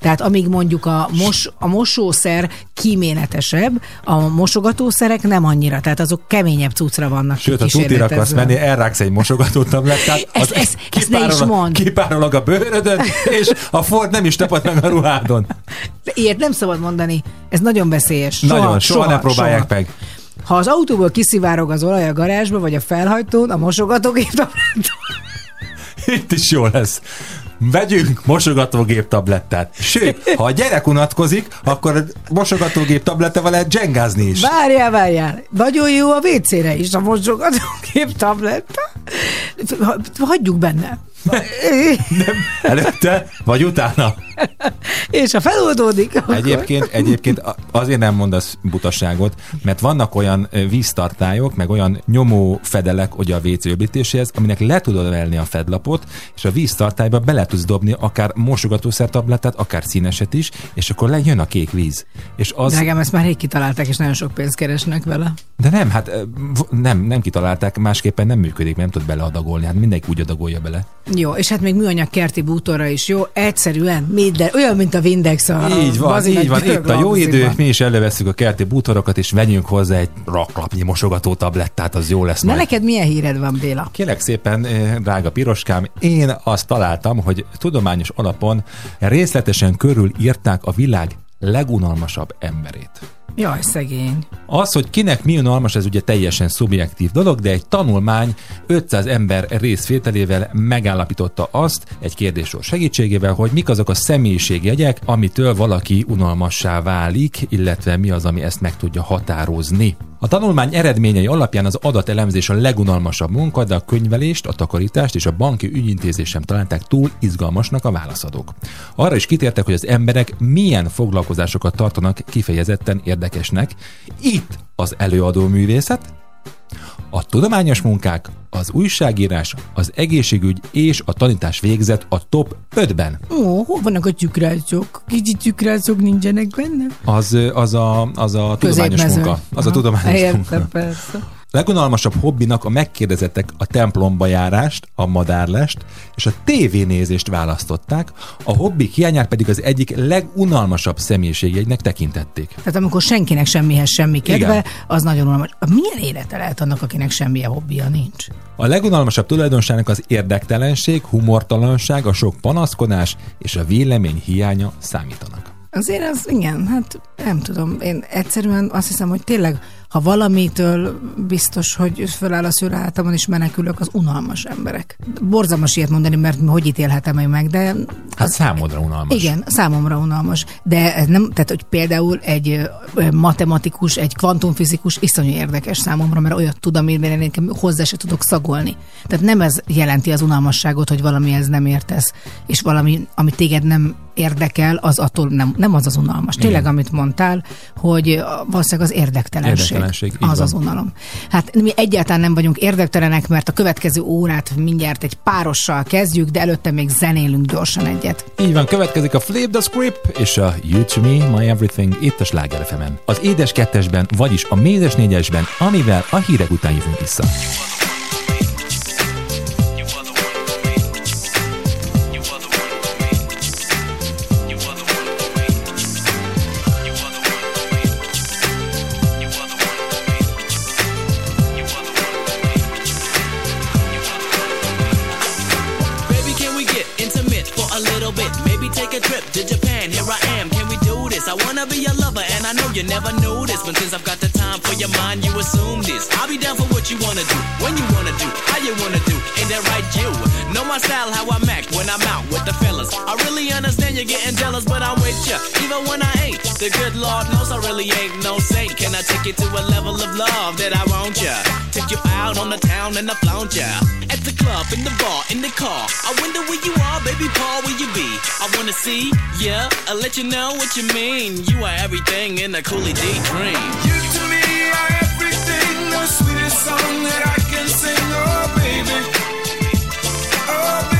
Tehát amíg mondjuk a, mos, a mosószer kíméletesebb, a mosogatószerek nem annyira, tehát azok keményebb cuccra vannak Sőt, ha tutira akarsz menni, elráksz egy mosogató tablettát, Ezt- ezt- ezt ne is mondd. kipárolog a bőrödön, és a Ford nem is tapad meg a ruhádon. Ilyet nem szabad mondani, ez nagyon veszélyes. Nagyon, soha, ne próbálják soha. meg. Ha az autóból kiszivárog az olaj a garázsba, vagy a felhajtón, a mosogatógép Itt is jó lesz. Vegyünk mosogatógép tablettát. Sőt, ha a gyerek unatkozik, akkor a mosogatógép tablettával lehet dzsengázni is. Várjál, várjál. Nagyon jó a WC-re is a mosogatógép tabletta. Ha- Hagyjuk benne. Nem előtte, vagy utána. És ha feloldódik, akkor... Egyébként, egyébként azért nem mondasz butaságot, mert vannak olyan víztartályok, meg olyan nyomó fedelek ugye a WC öblítéséhez, aminek le tudod venni a fedlapot, és a víztartályba bele tudsz dobni akár mosogatószer tablettát, akár színeset is, és akkor lejön a kék víz. És az, Drágám, ezt már rég kitalálták, és nagyon sok pénzt keresnek vele. de nem, hát nem, nem kitalálták, másképpen nem működik, nem tud beleadagolni, hát mindenki úgy adagolja bele. Jó, és hát még műanyag kerti bútorra is jó, egyszerűen minden, olyan, mint a Windex a így van, így van, itt a jó idő, mi is előveszünk a kerti bútorokat, és vegyünk hozzá egy raklapnyi mosogató tablettát, az jó lesz Na majd. neked milyen híred van, Béla? Kérlek szépen, eh, drága piroskám, én azt találtam, hogy tudományos alapon részletesen körül írták a világ legunalmasabb emberét. Jaj, szegény. Az, hogy kinek mi unalmas, ez ugye teljesen szubjektív dolog, de egy tanulmány 500 ember részvételével megállapította azt egy kérdéssor segítségével, hogy mik azok a személyiségjegyek, amitől valaki unalmassá válik, illetve mi az, ami ezt meg tudja határozni. A tanulmány eredményei alapján az adatelemzés a legunalmasabb munka, de a könyvelést, a takarítást és a banki ügyintézést sem találták túl izgalmasnak a válaszadók. Arra is kitértek, hogy az emberek milyen foglalkozásokat tartanak kifejezetten érdekesnek. Itt az előadó művészet, a tudományos munkák, az újságírás, az egészségügy és a tanítás végzett a top 5-ben. Ó, hol vannak a tyükrászok? Kicsi tyükrászok nincsenek benne? Az, az a, az a tudományos munka. Az a tudományos Értem, munka. persze. Legunalmasabb hobbinak a megkérdezettek a templomba járást, a madárlest és a tévénézést választották, a hobbik hiányát pedig az egyik legunalmasabb személyiségjegynek tekintették. Tehát amikor senkinek semmihez semmi kedve, Igen. az nagyon unalmas. Milyen élete lehet annak, akinek semmilyen hobbija nincs? A legunalmasabb tulajdonságnak az érdektelenség, humortalanság, a sok panaszkodás és a vélemény hiánya számítanak. Azért az, igen, hát nem tudom, én egyszerűen azt hiszem, hogy tényleg ha valamitől biztos, hogy föláll a szőre hátamon, és menekülök, az unalmas emberek. Borzalmas ilyet mondani, mert hogy ítélhetem én meg, de Hát számodra unalmas. igen, számomra unalmas. De ez nem, tehát, hogy például egy matematikus, egy kvantumfizikus iszonyú érdekes számomra, mert olyat tud, amire én hozzá se tudok szagolni. Tehát nem ez jelenti az unalmasságot, hogy valamihez nem értesz, és valami, ami téged nem érdekel, az attól nem, nem az az unalmas. Tényleg, amit mondtál, hogy valószínűleg az érdektelenség, Érdektelenség, az van. az unalom. Hát mi egyáltalán nem vagyunk érdektelenek, mert a következő órát mindjárt egy párossal kezdjük, de előtte még zenélünk gyorsan egyet. Így van, következik a Flip the Script és a You to Me, My Everything itt a Sláger. Az édes kettesben, vagyis a mézes négyesben, amivel a hírek után jövünk vissza. Wanna be your lover, and I know you never knew this. But since I've got the time for your mind, you assume this. I'll be down for what you wanna do, when you wanna do, how you wanna do. Ain't that right, you? Know my style, how I act when I'm out with the fellas. I really understand you're getting jealous, but I'm with ya, even when I ain't. The good Lord knows I really ain't no saint. Can I take you to a level of love that I want ya? Take you out on the town and I flaunt ya. At the club, in the bar, in the car. I wonder where you are, baby Paul, where you be? I wanna see, yeah, I'll let you know what you mean. You are everything in a Cooley D dream. You to me are everything, the sweetest song that I can sing. Oh, baby. Oh, baby.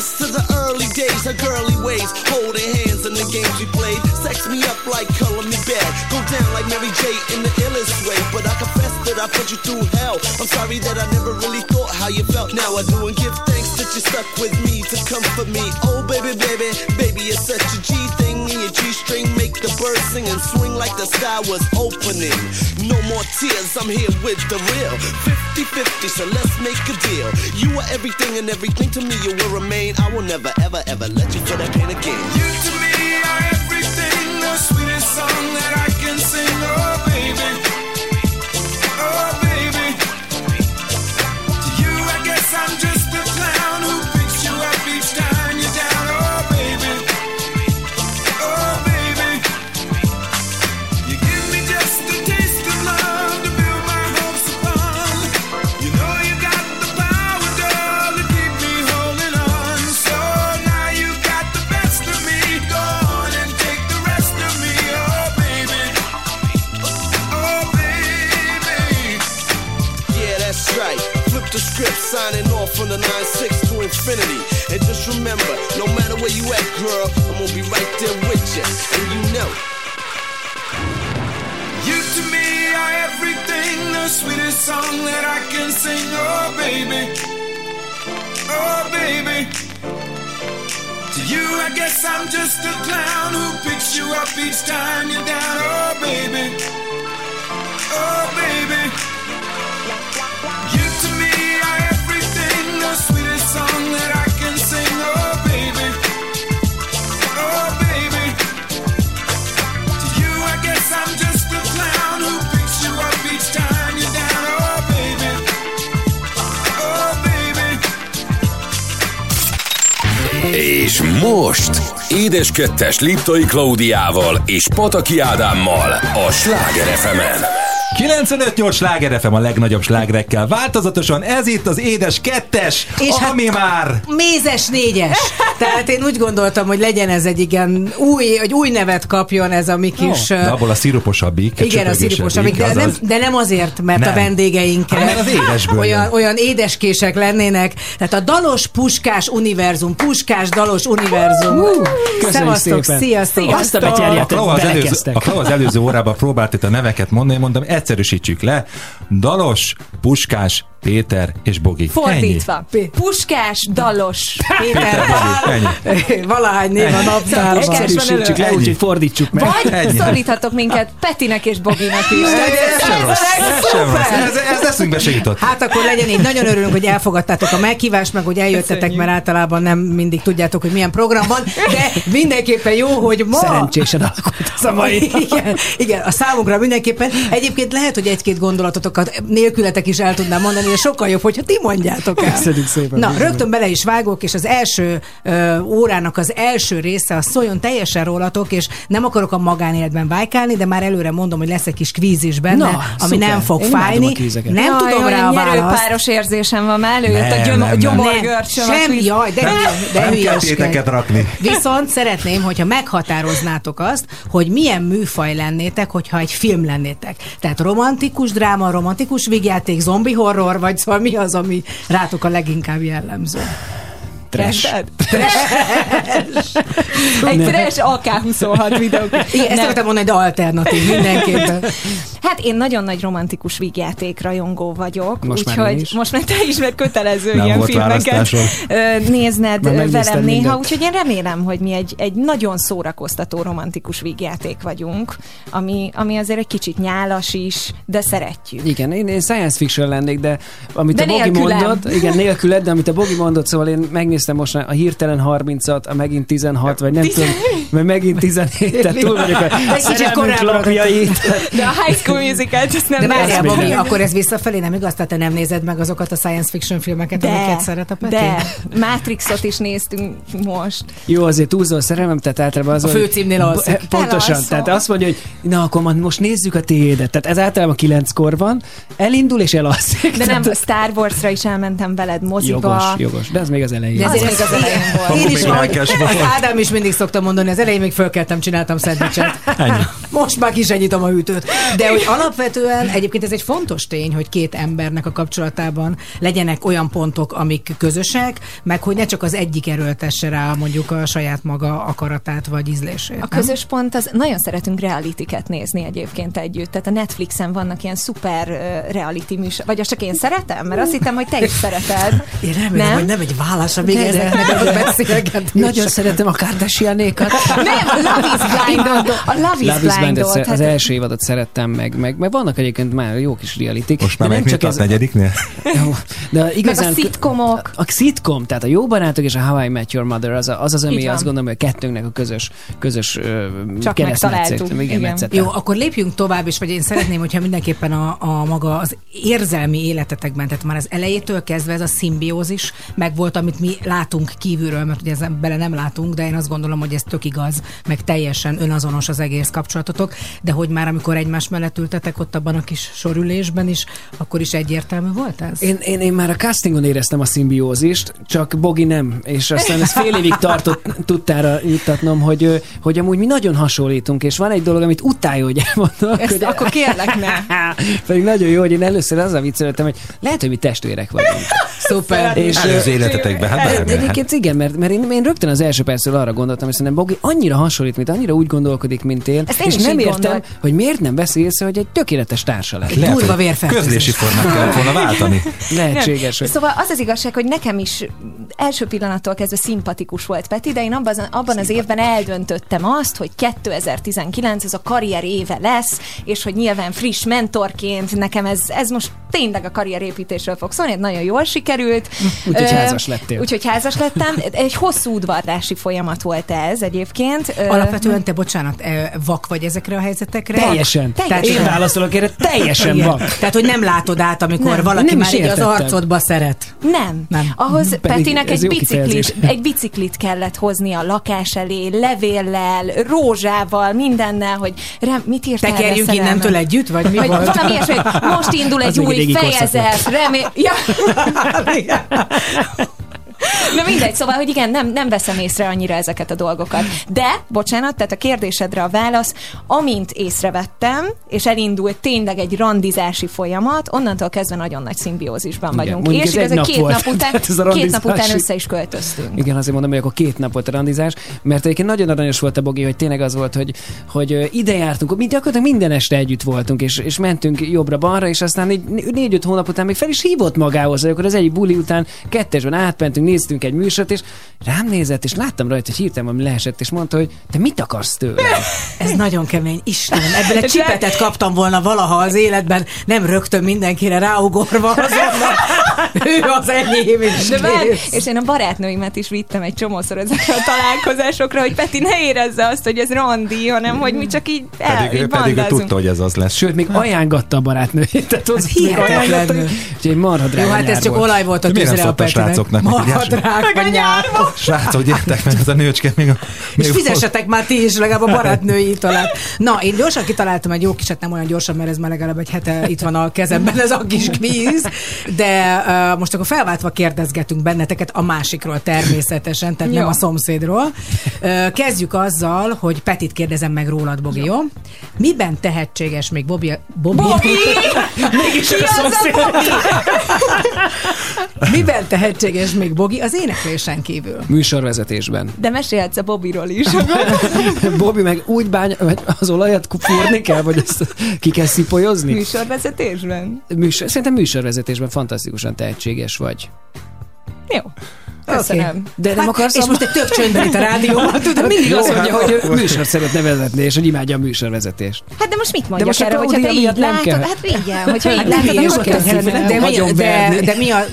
Reminisce to the early days, her girly ways, holding hands in the games we played. Sex me up like color me bad. Go down like Mary J in the illest way. But I confess that I put you through hell. I'm sorry that I never really thought how you felt. Now I do and give thanks that you stuck with me to comfort me. Oh baby, baby, baby, it's such a G thing in your G string. Make the birds sing and swing like the sky was opening. No more tears, I'm here with the real 50-50, so let's make a deal. You are everything and everything to me you will remain. I will never, ever, ever let you feel that pain again. You to me are everything, the sweetest song that I can sing. Oh script, signing off from the 9-6 to infinity. And just remember, no matter where you at, girl, I'm gonna be right there with you. And you know. You to me are everything, the sweetest song that I can sing. Oh, baby. Oh, baby. To you, I guess I'm just a clown who picks you up each time you're down. Oh, baby. Oh, baby. Most Édes Kettes Liptai Klaudiával és Pataki Ádámmal a Sláger fm 95-8 sláger FM a legnagyobb slágerekkel. Változatosan ez itt az édes kettes, És hát- ami már... Mézes négyes. Tehát én úgy gondoltam, hogy legyen ez egy igen új, hogy új nevet kapjon ez a mi kis... De ö, abból a sziruposabbik. igen, a sziruposabbik, de nem, de nem azért, mert Nem. a vendégeink Hanem az édesből olyan, jön. olyan édeskések lennének. Tehát a dalos puskás univerzum, puskás dalos univerzum. köszönjük Szevasztok, szépen. sziasztok! Azt a betyárját a Klau az előző órában próbált itt a neveket mondani, mondom, egyszerűsítsük le. Dalos, Puskás, Péter és Bogi. Fordítva. Puskás, dalos. Péter, Ennyi. Ennyi. valahány név a naptárban. Egyszerűsítsük le, Ennyi. úgyhogy fordítsuk meg. Vagy Ennyi. szoríthatok minket Petinek és Boginak is. Ez sem rossz. Ez sem rossz. Ez, ez eszünkbe se jutott. Hát akkor legyen így. Nagyon örülünk, hogy elfogadtátok a meghívást, meg hogy eljöttetek, mert általában nem mindig tudjátok, hogy milyen program van, de mindenképpen jó, hogy ma... Szerencsésen alakult ez a mai. Igen, igen, a számunkra mindenképpen. Egyébként lehet, hogy egy-két gondolatotokat nélkületek is el tudnám mondani, de sokkal jobb, hogyha ti mondjátok el. Köszönjük szépen. Na, Köszönjük. rögtön bele is vágok, és az első ö, órának az első része, az szóljon teljesen rólatok, és nem akarok a magánéletben vájkálni, de már előre mondom, hogy lesz egy kis kvíz is benne, Na, ami szuper. nem fog Én fájni. Nem Jaj, tudom olyan rá a választ. nyerőpáros érzésem van, már előjött Nem, a gyom- nem, nem. gyomorgörcsöm. Sem, jaj, de, hülye- de Nem kell téteket rakni. Viszont szeretném, hogyha meghatároznátok azt, hogy milyen műfaj lennétek, hogyha egy film lennétek. Tehát romantikus dráma, romantikus vígjáték, zombi horror, vagy szóval mi az, ami rátok a leginkább jellemző? Trash. Egy trash AK-26 videó. Igen, ezt Nem. szeretem mondani, de alternatív mindenképpen. Hát én nagyon nagy romantikus vígjáték rajongó vagyok, Most úgyhogy most már te is, mert kötelező Nem ilyen filmeket nézned megnéztem velem néha, mindent. úgyhogy én remélem, hogy mi egy, egy nagyon szórakoztató romantikus vígjáték vagyunk, ami, ami azért egy kicsit nyálas is, de szeretjük. Igen, én, én science fiction lennék, de amit De a Bogi nélkülem. mondott, igen, nélküled, de amit a Bogi mondott, szóval én megnéztem most a hirtelen 30-at, a megint 16, vagy nem tudom, mert megint 17, tehát túl vagyok a szerelmünk lapjait. De a High School Musical-t azt nem De várjál. Bogi, akkor ez visszafelé nem igaz? Tehát te nem nézed meg azokat a science fiction filmeket, amiket szeret a Peti? de, Matrixot is néztünk most. Jó, azért túlzol a szerelmem, tehát általában az A főcímnél alszik. Pontosan, tehát azt mondja, hogy na akkor most nézzük a tiédet. Tehát ez általában kilenckor van, elindul és elalszik. De nem, Star Wars-ra is elmentem veled moziba. Jogos, jogos, de ez még az elején. De Az ezért még az elején volt. Én is az volt. Ádám is mindig szokta mondani, az elején még fölkeltem, csináltam szendvicset. Most már kisenyítom a hűtőt. De hogy alapvetően egyébként ez egy fontos tény, hogy két embernek a kapcsolatában legyenek olyan pontok, amik közösek, meg hogy ne csak az egyik erőltesse rá mondjuk a saját maga akaratát vagy ízlését. A nem? közös pont az, nagyon szeretünk realityket nézni egyébként együtt. Tehát a Netflixen vannak ilyen szuper reality műsor. Vagy azt csak én szeretem? Mert azt hittem, hogy te is szereted. Én remélem, Nem? hogy nem egy válasza még De- de- ezeknek a beszélgetések. Nagyon szeretem a Kardashianékat. Nem, Love is Blind. A Love is Love is Blind. Blind-et szer- az első évadot szerettem meg, meg, meg vannak egyébként már jó kis realitik. Most már meg csak a negyedignél? Jó, de Meg igazán... a szitkomok. A szitkom, tehát a Jó Barátok és a How I Met Your Mother az a- az, az ami azt gondolom, hogy a kettőnknek a közös, közös Csak megtaláltuk, Igen, igen. Jó, akkor lépjünk tovább, és vagy én szeretném, hogyha mindenképpen a, a maga az érzelmi életetekben, tehát már az elejétől kezdve ez a szimbiózis meg volt, amit mi látunk kívülről, mert ugye ezen bele nem látunk, de én azt gondolom, hogy ez tök igaz, meg teljesen önazonos az egész kapcsolatotok, de hogy már amikor egymás mellett ültetek ott abban a kis sorülésben is, akkor is egyértelmű volt ez? Én, én, én már a castingon éreztem a szimbiózist, csak Bogi nem, és aztán ez fél évig tartott tudtára juttatnom, hogy, hogy amúgy mi nagyon hasonlítunk, és van egy dolog, amit utálja, hogy elmondok. Ezt hogy akkor kérlek, ne. Pedig nagyon jó, hogy én először azzal viccelődtem, hogy lehet, hogy mi testvérek vagyunk. Szuper. És, Előző életetekben, hát De, bármi. de egyébként igen, mert, mert én, én rögtön az első percről arra gondoltam, hogy szerintem Bogi annyira hasonlít, mint annyira úgy gondolkodik, mint én, Ezt én és nem értem, gondolom. hogy miért nem veszi észre, hogy egy tökéletes társa lett. Lehet, Durva vérfertőzés. Közlési formát kellett volna váltani. Lehetséges, hogy Szóval az az igazság, hogy nekem is első pillanattól kezdve szimpatikus volt Peti, de én abban az, abban az évben eldöntöttem azt, hogy 2019 ez a karrier éve lesz, és hogy nyilván friss mentorként nekem ez, ez most tényleg a karrierépítésről fog szólni, nagyon jól sikerült. Úgyhogy Ö, házas lettél. Úgyhogy házas lettem. Egy hosszú udvarlási folyamat volt ez egyébként. Alapvetően te, bocsánat, vak vagy ezekre a helyzetekre? Teljesen. Teljesen. Én válaszolok erre, teljesen Igen. van. Tehát, hogy nem látod át, amikor Nem. valaki Nem már is így az arcodba szeret. Nem. Nem. Ahhoz Pedig Petinek egy biciklit, egy biciklit kellett hozni a lakás elé, levéllel, rózsával, mindennel, hogy rem, mit írtál Tekerjünk innentől együtt, vagy mi Vagy volt? valami ilyesmi, hogy most indul Az egy még új fejezet, remé... Ja. Na mindegy, szóval, hogy igen, nem, nem veszem észre annyira ezeket a dolgokat. De, bocsánat, tehát a kérdésedre a válasz, amint észrevettem, és elindult tényleg egy randizási folyamat, onnantól kezdve nagyon nagy szimbiózisban Igen, vagyunk. mondjuk és ez egy nap két volt. nap után, Tehát ez a két nap után össze is költöztünk. Igen, azért mondom, hogy akkor két nap volt a randizás, mert egyébként nagyon aranyos volt a Bogi, hogy tényleg az volt, hogy, hogy ide jártunk, mi gyakorlatilag minden este együtt voltunk, és, és mentünk jobbra-balra, és aztán négy- négy-öt hónap után még fel is hívott magához, hogy akkor az egyik buli után kettesben átmentünk, néztünk egy műsort, és rám nézett, és láttam rajta, hogy hirtelen valami leesett, és mondta, hogy te mit akarsz tőlem? Ez nagyon kemény. Istenem, ebből egy csipetet kaptam volna valaha az életben, nem rögtön mindenkire ráugorva azonnal. Ő az enyém, és De kész. és én a barátnőimet is vittem egy csomószor ezekre a találkozásokra, hogy Peti ne érezze azt, hogy ez randi, hanem hogy mi csak így, el, Pedig, így pedig ő tudta, hogy ez az lesz. Sőt, még ajángatta a barátnőjét. Tehát az hihetetlen. Úgyhogy marha drága Jó, hát ez csak olaj volt a De miért nem tűzre a Petinek. srácoknak, hogy Marha gyertek? drága nyár. Srácok, gyertek, mert ez a nőcske még a... És még fizessetek már ti is legalább a barátnői italát. Na, én gyorsan kitaláltam egy jó kiset, nem olyan gyorsan, mert ez már legalább egy hete itt van a kezemben ez a kis kvíz, de uh, most akkor felváltva kérdezgetünk benneteket a másikról természetesen, tehát nem Jó. a szomszédról. Uh, kezdjük azzal, hogy Petit kérdezem meg rólad, Bogi, jó? Miben tehetséges még Bobby? Bobby? Bobby! Mégis Ki a az a szomszéd. Miben tehetséges még Bogi az éneklésen kívül? Műsorvezetésben. De mesélhetsz a Bobiról is. Bobby meg úgy bány, vagy az olajat fúrni kell, vagy ezt ki kell szipolyozni? Műsorvezetésben. Műsor, szerintem műsorvezetésben fantasztikusan tehetséges vagy. Jó. Köszönöm. Oké. De nem Hát, akarsz és most egy tök csöndben itt a rádióban, tudod, Mindig azt mondja, hogy ő műsort szeretne vezetni, és hogy imádja a műsorvezetést. Hát de most mit mondjak most erre, hogyha te így nem látod? kell. Hát igen, hogyha így Hát látod, nem akkor kezd, fel. de, mi, de, verni. de mi a...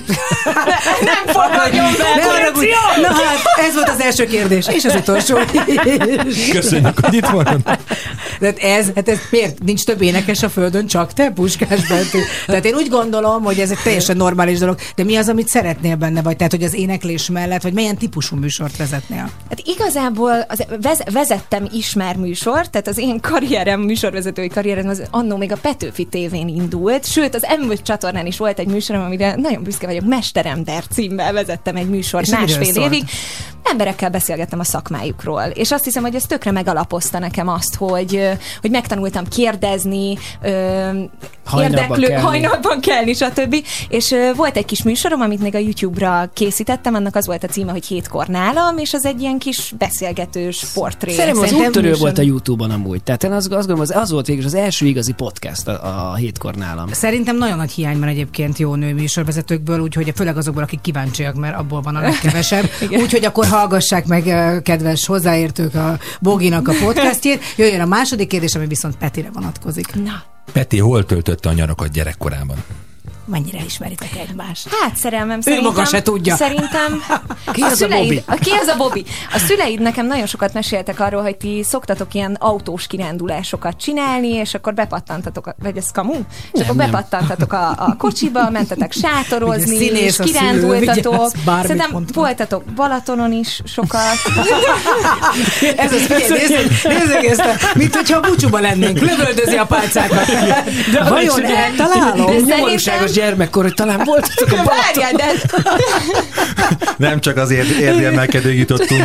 Nem fogadjon Ne be! haragudj! Na hát, ez volt az első kérdés, és az utolsó. Köszönjük, hogy itt van. De hát ez, hát ez miért? Nincs több énekes a földön, csak te, Puskás Benti. Tehát én úgy gondolom, hogy ez egy teljesen normális dolog. De mi az, amit szeretnél benne, vagy tehát, hogy az éneklés mellett, vagy milyen típusú műsort vezetnél? Hát igazából az, vez, vezettem is már műsort, tehát az én karrierem, műsorvezetői karrierem az annó még a Petőfi tévén indult, sőt az m csatornán is volt egy műsorom, amire nagyon büszke vagyok, Mesterember címmel vezettem egy műsort És másfél évig. Emberekkel beszélgettem a szakmájukról, és azt hiszem, hogy ez tökre megalapozta nekem azt, hogy, hogy megtanultam kérdezni, Hajnalban érdeklő, kelni. hajnalban kelni, stb. És volt egy kis műsorom, amit még a YouTube-ra készítettem, annak az volt a címe, hogy Hétkor nálam, és az egy ilyen kis beszélgetős portré. Szerintem az úttörő volt a Youtube-on amúgy. Tehát én azt, azt gondolom, az, az volt végül az első igazi podcast a, a hétkor nálam. Szerintem nagyon nagy hiány van egyébként jó nő műsorvezetőkből, úgyhogy főleg azokból, akik kíváncsiak, mert abból van a legkevesebb. úgyhogy akkor hallgassák meg, kedves hozzáértők, a Boginak a podcastjét. Jöjjön a második kérdés, ami viszont Petire vonatkozik. Na, Peti hol töltötte a nyarakat gyerekkorában? Mennyire ismeritek egymást? hát szerelmem szerintem... maga se tudja. Szerintem... Ki az a szüleid, Bobby? a, ki az a Bobby? A szüleid nekem nagyon sokat meséltek arról, hogy ti szoktatok ilyen autós kirándulásokat csinálni, és akkor bepattantatok, a- vagy ez kamu? És akkor nem. bepattantatok a, a kocsiba, mentetek sátorozni, Ugye és a szülő, kirándultatok. Szerintem mondtam. voltatok Balatonon is sokat. Ez az, nézd, nézd ezt, mint hogyha a búcsúba lennénk, lövöldözi a pálcákat. De vajon eltalálom? Ez szerintem- gyermekkor, hogy talán voltatok a Balaton. Várjál, de Nem csak az érd- érdemelkedő jutottunk.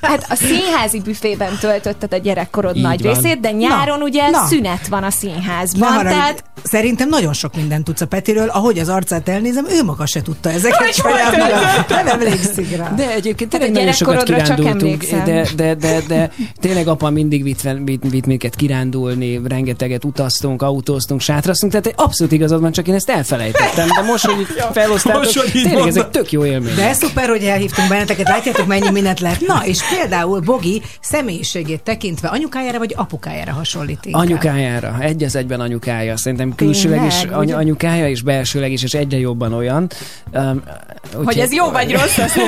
Hát a színházi büfében töltötted a gyerekkorod Így nagy van. részét, de nyáron Na, ugye na. szünet van a színházban, haragudj, tehát Szerintem nagyon sok mindent tudsz a Petiről, ahogy az arcát elnézem, ő maga se tudta ezeket Hogy saját maga. Nem emlékszik rá. De egyébként Tehát tényleg a nagyon sokat gyerekkorodra csak kirándultunk, de, de, de, de tényleg apa mindig vitt, vitt, vitt minket kirándulni, rengeteget utaztunk, autóztunk, sátraztunk, tehát abszolút igazad van, csak én ezt elfelejtettem, de most, hogy felosztátok, Most, hogy tényleg ez egy tök jó élmény. De ez szuper, hogy elhívtunk benneteket, látjátok, mennyi mindent lehet. Na, és például Bogi személyiségét tekintve anyukájára vagy apukájára hasonlít inkább? Anyukájára, egy az egyben anyukája. Szerintem külsőleg is Tényleg? any- Ugye? anyukája, és belsőleg is, és egyre jobban olyan. Um, Hogy ez jó vagy rossz, azt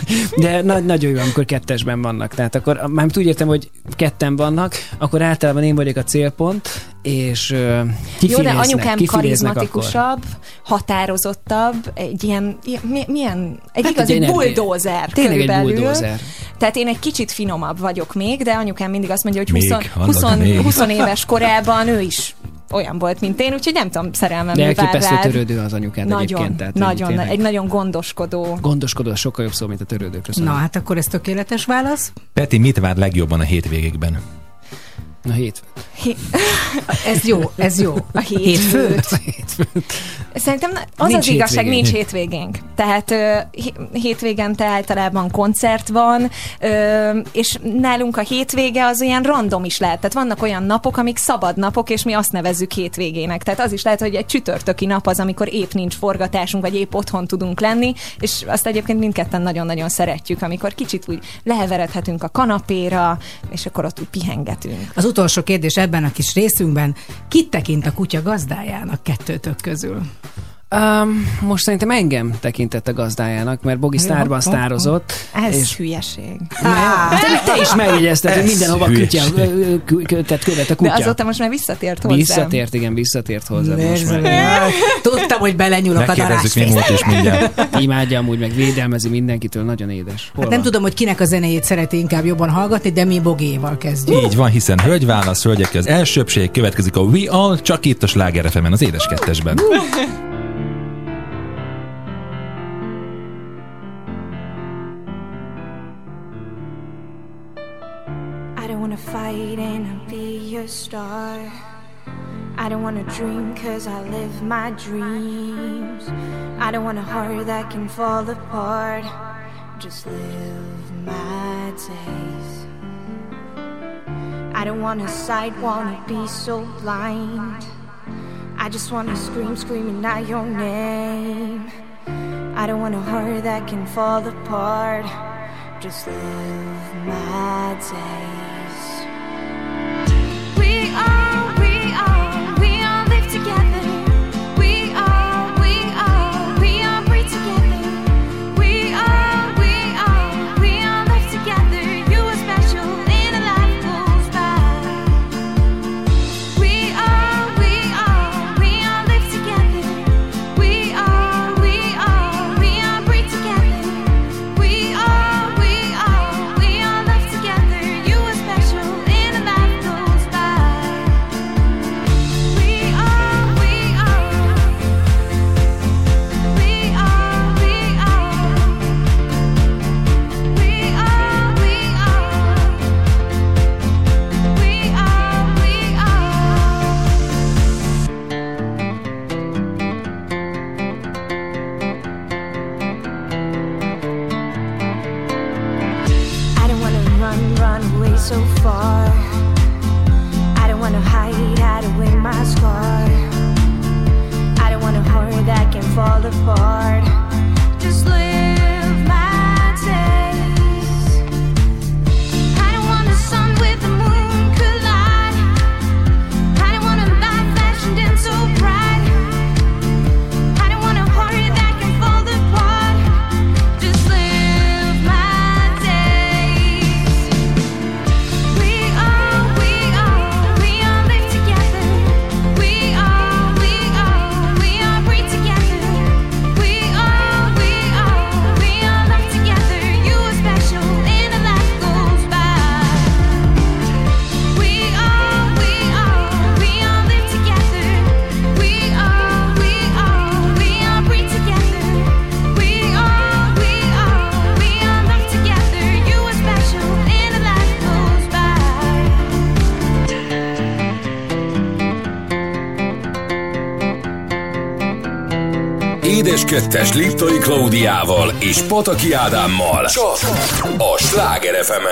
De na- nagyon jó, amikor kettesben vannak. Tehát akkor már úgy értem, hogy ketten vannak, akkor általában én vagyok a célpont, és uh, Jó, de anyukám karizmatikusabb, határozottabb, egy ilyen, ilyen mi- milyen, egy Hát igazi egy bulldozer Tényleg egy körülbelül. bulldozer. Tehát én egy kicsit finomabb vagyok még, de anyukám mindig azt mondja, hogy Még, 20, annak 20, még. 20 éves korában ő is olyan volt, mint én, úgyhogy nem tudom, szerelmem De elképesztő törődő az anyukád Nagyon, egyébként. Tehát, nagyon, tényleg egy nagyon gondoskodó. Gondoskodó, az sokkal jobb szó, mint a törődőkről. Na Na, hát akkor ez tökéletes válasz. Peti, mit vár legjobban a hétvégékben? Na hét. Ez jó, ez jó. A hétfőt. Hétfőn. Szerintem na- az Nincs az igazság, hétvégénk. nincs hétvégénk. Tehát hétvégente általában koncert van, és nálunk a hétvége az olyan random is lehet. Tehát vannak olyan napok, amik szabad napok, és mi azt nevezzük hétvégének. Tehát az is lehet, hogy egy csütörtöki nap az, amikor épp nincs forgatásunk, vagy épp otthon tudunk lenni, és azt egyébként mindketten nagyon-nagyon szeretjük, amikor kicsit úgy leheveredhetünk a kanapéra, és akkor ott úgy pihengetünk. Az utolsó kérdés ebben a kis részünkben, kit tekint a kutya gazdájának kettőtök közül? Um, most szerintem engem tekintett a gazdájának, mert Bogi sztárban sztározott. Ez és hülyeség. te, te is megjegyezted, hogy mindenhova hülyeség. kutya, ö, ö, kü- kü- tehát követ a De kutya. azóta most már visszatért hozzám. Visszatért, igen, visszatért hozzá. Tudtam, hogy belenyúlok a Megkérdezzük mi múlt is mindjárt. Imádja amúgy, meg védelmezi mindenkitől, nagyon édes. Hol Hát nem tudom, hogy kinek a zenéjét szereti inkább jobban hallgatni, de mi Bogéval kezdjük. Így van, hiszen hölgyválasz, hölgyek, az elsőbség következik a We All, csak itt a Sláger az édes kettesben. Fight and be your star. I don't wanna dream cause I live my dreams. I don't want a heart that can fall apart. Just live my days. I don't wanna sight, wanna be so blind. I just wanna scream, screaming out your name. I don't want a heart that can fall apart. Just live my days. Together. 2-es Liptoi Klaudiával és Pataki Ádámmal csak a Sláger fm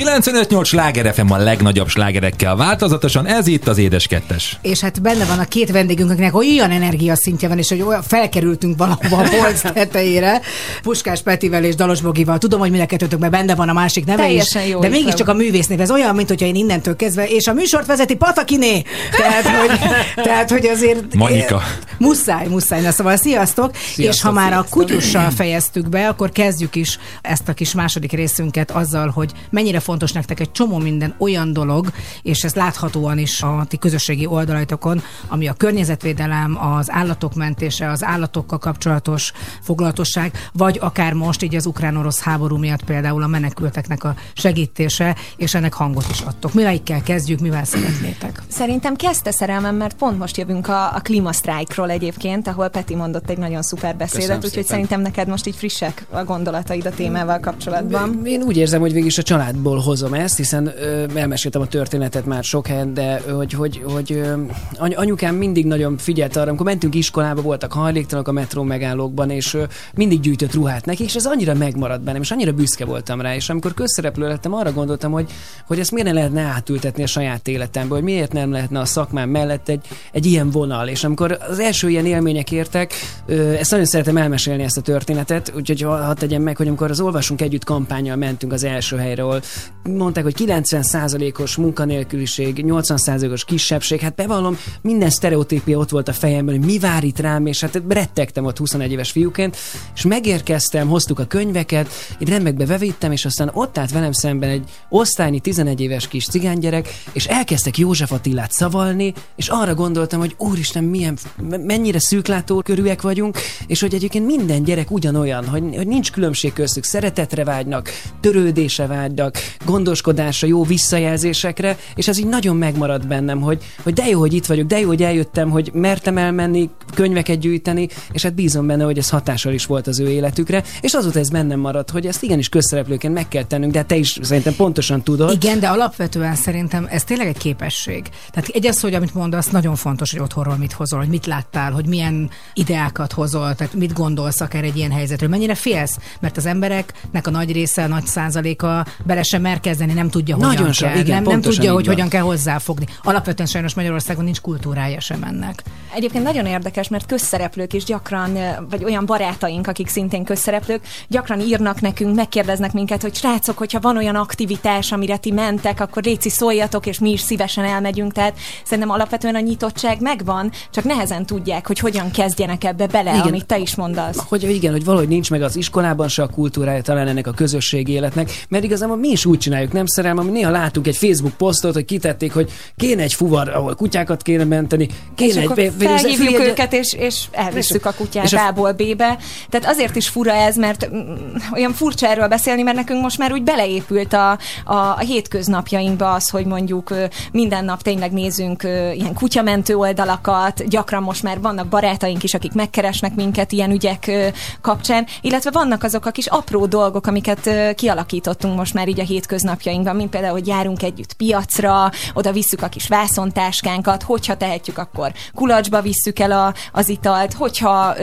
95-8 Sláger FM a legnagyobb slágerekkel változatosan, ez itt az Édes Kettes. És hát benne van a két vendégünknek olyan energiaszintje van, és hogy olyan felkerültünk valahova a polc tetejére, Puskás Petivel és Dalos Bogival. Tudom, hogy mind a kettőtökben benne van a másik neve Teljesen is, jó de mégiscsak a művésznév. Ez olyan, mint hogyha én innentől kezdve, és a műsort vezeti Patakiné. Tehát, hogy, tehát, hogy azért... Manika. Muszáj, muszáj. Na szóval sziasztok. Sziasztok, és ha már a sziasztok. kutyussal fejeztük be, akkor kezdjük is ezt a kis második részünket azzal, hogy mennyire fontos nektek egy csomó minden olyan dolog, és ez láthatóan is a ti közösségi oldalaitokon, ami a környezetvédelem, az állatok mentése, az állatokkal kapcsolatos foglalatosság, vagy akár most így az ukrán-orosz háború miatt például a menekülteknek a segítése, és ennek hangot is adtok. Mivel kezdjük, mivel szeretnétek? Szerintem kezdte szerelmem, mert pont most jövünk a, a klímasztrájkról egyébként, ahol Peti mondott egy nagyon szuper beszédet, Köszönöm úgyhogy szépen. szerintem neked most így frissek a gondolataid a témával kapcsolatban. Én úgy érzem, hogy végig is a családból hozom ezt, hiszen ö, elmeséltem a történetet már sok helyen, de hogy, hogy, hogy ö, any- anyukám mindig nagyon figyelt arra, amikor mentünk iskolába, voltak hajléktalanok a metró megállókban, és ö, mindig gyűjtött ruhát neki, és ez annyira megmaradt bennem, és annyira büszke voltam rá, és amikor közszereplő lettem, arra gondoltam, hogy, hogy ezt miért ne lehetne átültetni a saját életembe, hogy miért nem lehetne a szakmám mellett egy, egy ilyen vonal, és amikor az első ilyen élmények értek, ezt nagyon szeretem elmesélni ezt a történetet, úgyhogy ha- hadd tegyem meg, hogy amikor az Olvasunk Együtt kampányjal mentünk az első helyre, ahol mondták, hogy 90%-os munkanélküliség, 80%-os kisebbség, hát bevallom, minden sztereotípia ott volt a fejemben, hogy mi vár itt rám, és hát rettegtem ott 21 éves fiúként, és megérkeztem, hoztuk a könyveket, én remekbe bevittem, és aztán ott állt velem szemben egy osztályi 11 éves kis cigánygyerek, és elkezdtek József Attilát szavalni, és arra gondoltam, hogy úristen, milyen, mennyire szűklátókörűek vagyunk, és hogy egyébként minden gyerek ugyanolyan, hogy, hogy nincs különbség köztük, szeretetre vágynak, törődése vágynak, gondoskodásra, jó visszajelzésekre, és ez így nagyon megmaradt bennem, hogy, hogy de jó, hogy itt vagyok, de jó, hogy eljöttem, hogy mertem elmenni, könyveket gyűjteni, és hát bízom benne, hogy ez hatással is volt az ő életükre, és azóta ez bennem maradt, hogy ezt igenis közszereplőként meg kell tennünk, de te is szerintem pontosan tudod. Igen, de alapvetően szerintem ez tényleg egy képesség. Tehát egy az, hogy amit mondasz, nagyon fontos, hogy otthonról mit hozol, hogy mit láttál, hogy milyen ideákat hozol, tehát mit gondolsz akár egy ilyen helyzetről, mennyire félsz, mert az embereknek a nagy része, a nagy százaléka bele sem mer kezdeni, nem tudja, hogyan Nagyon kell, igen, nem, nem tudja, hogy van. hogyan kell hozzáfogni. Alapvetően sajnos Magyarországon nincs kultúrája sem ennek. Egyébként nagyon érdekes, mert közszereplők is gyakran, vagy olyan barátaink, akik szintén közszereplők, gyakran írnak nekünk, megkérdeznek minket, hogy srácok, hogyha van olyan aktivitás, amire ti mentek, akkor léci szóljatok, és mi is szívesen elmegyünk. Tehát szerintem alapvetően a nyitottság megvan, csak nehezen tudják, hogy hogyan kezdjenek ebbe bele, Igen. amit te is mondasz. hogy igen, hogy valahogy nincs meg az iskolában se a kultúrája talán ennek a közösségi életnek, mert igazából mi is úgy csináljuk, nem szerelem, ami néha látunk egy Facebook posztot, hogy kitették, hogy kéne egy fuvar, ahol kutyákat kéne menteni, kéne és egy... akkor felhívjuk figyelj, őket, és, és elvisszük a kutyát és a- A-ból B-be. Tehát azért is fura ez, mert mm, olyan furcsa erről beszélni, mert nekünk most már úgy beleépült a, a, a hétköznapjainkba az, hogy mondjuk minden nap tényleg nézünk ilyen kutyamentő oldalakat, gyakran most már vannak barátaink is, akik megkeresnek minket ilyen ügyek kapcsán, illetve vannak azok a kis apró dolgok, amiket kialakítottunk most már így a hétköznapjainkban, mint például, hogy járunk együtt piacra, oda visszük a kis vászontáskánkat, hogyha tehetjük, akkor kulacsba visszük el a, az italt, hogyha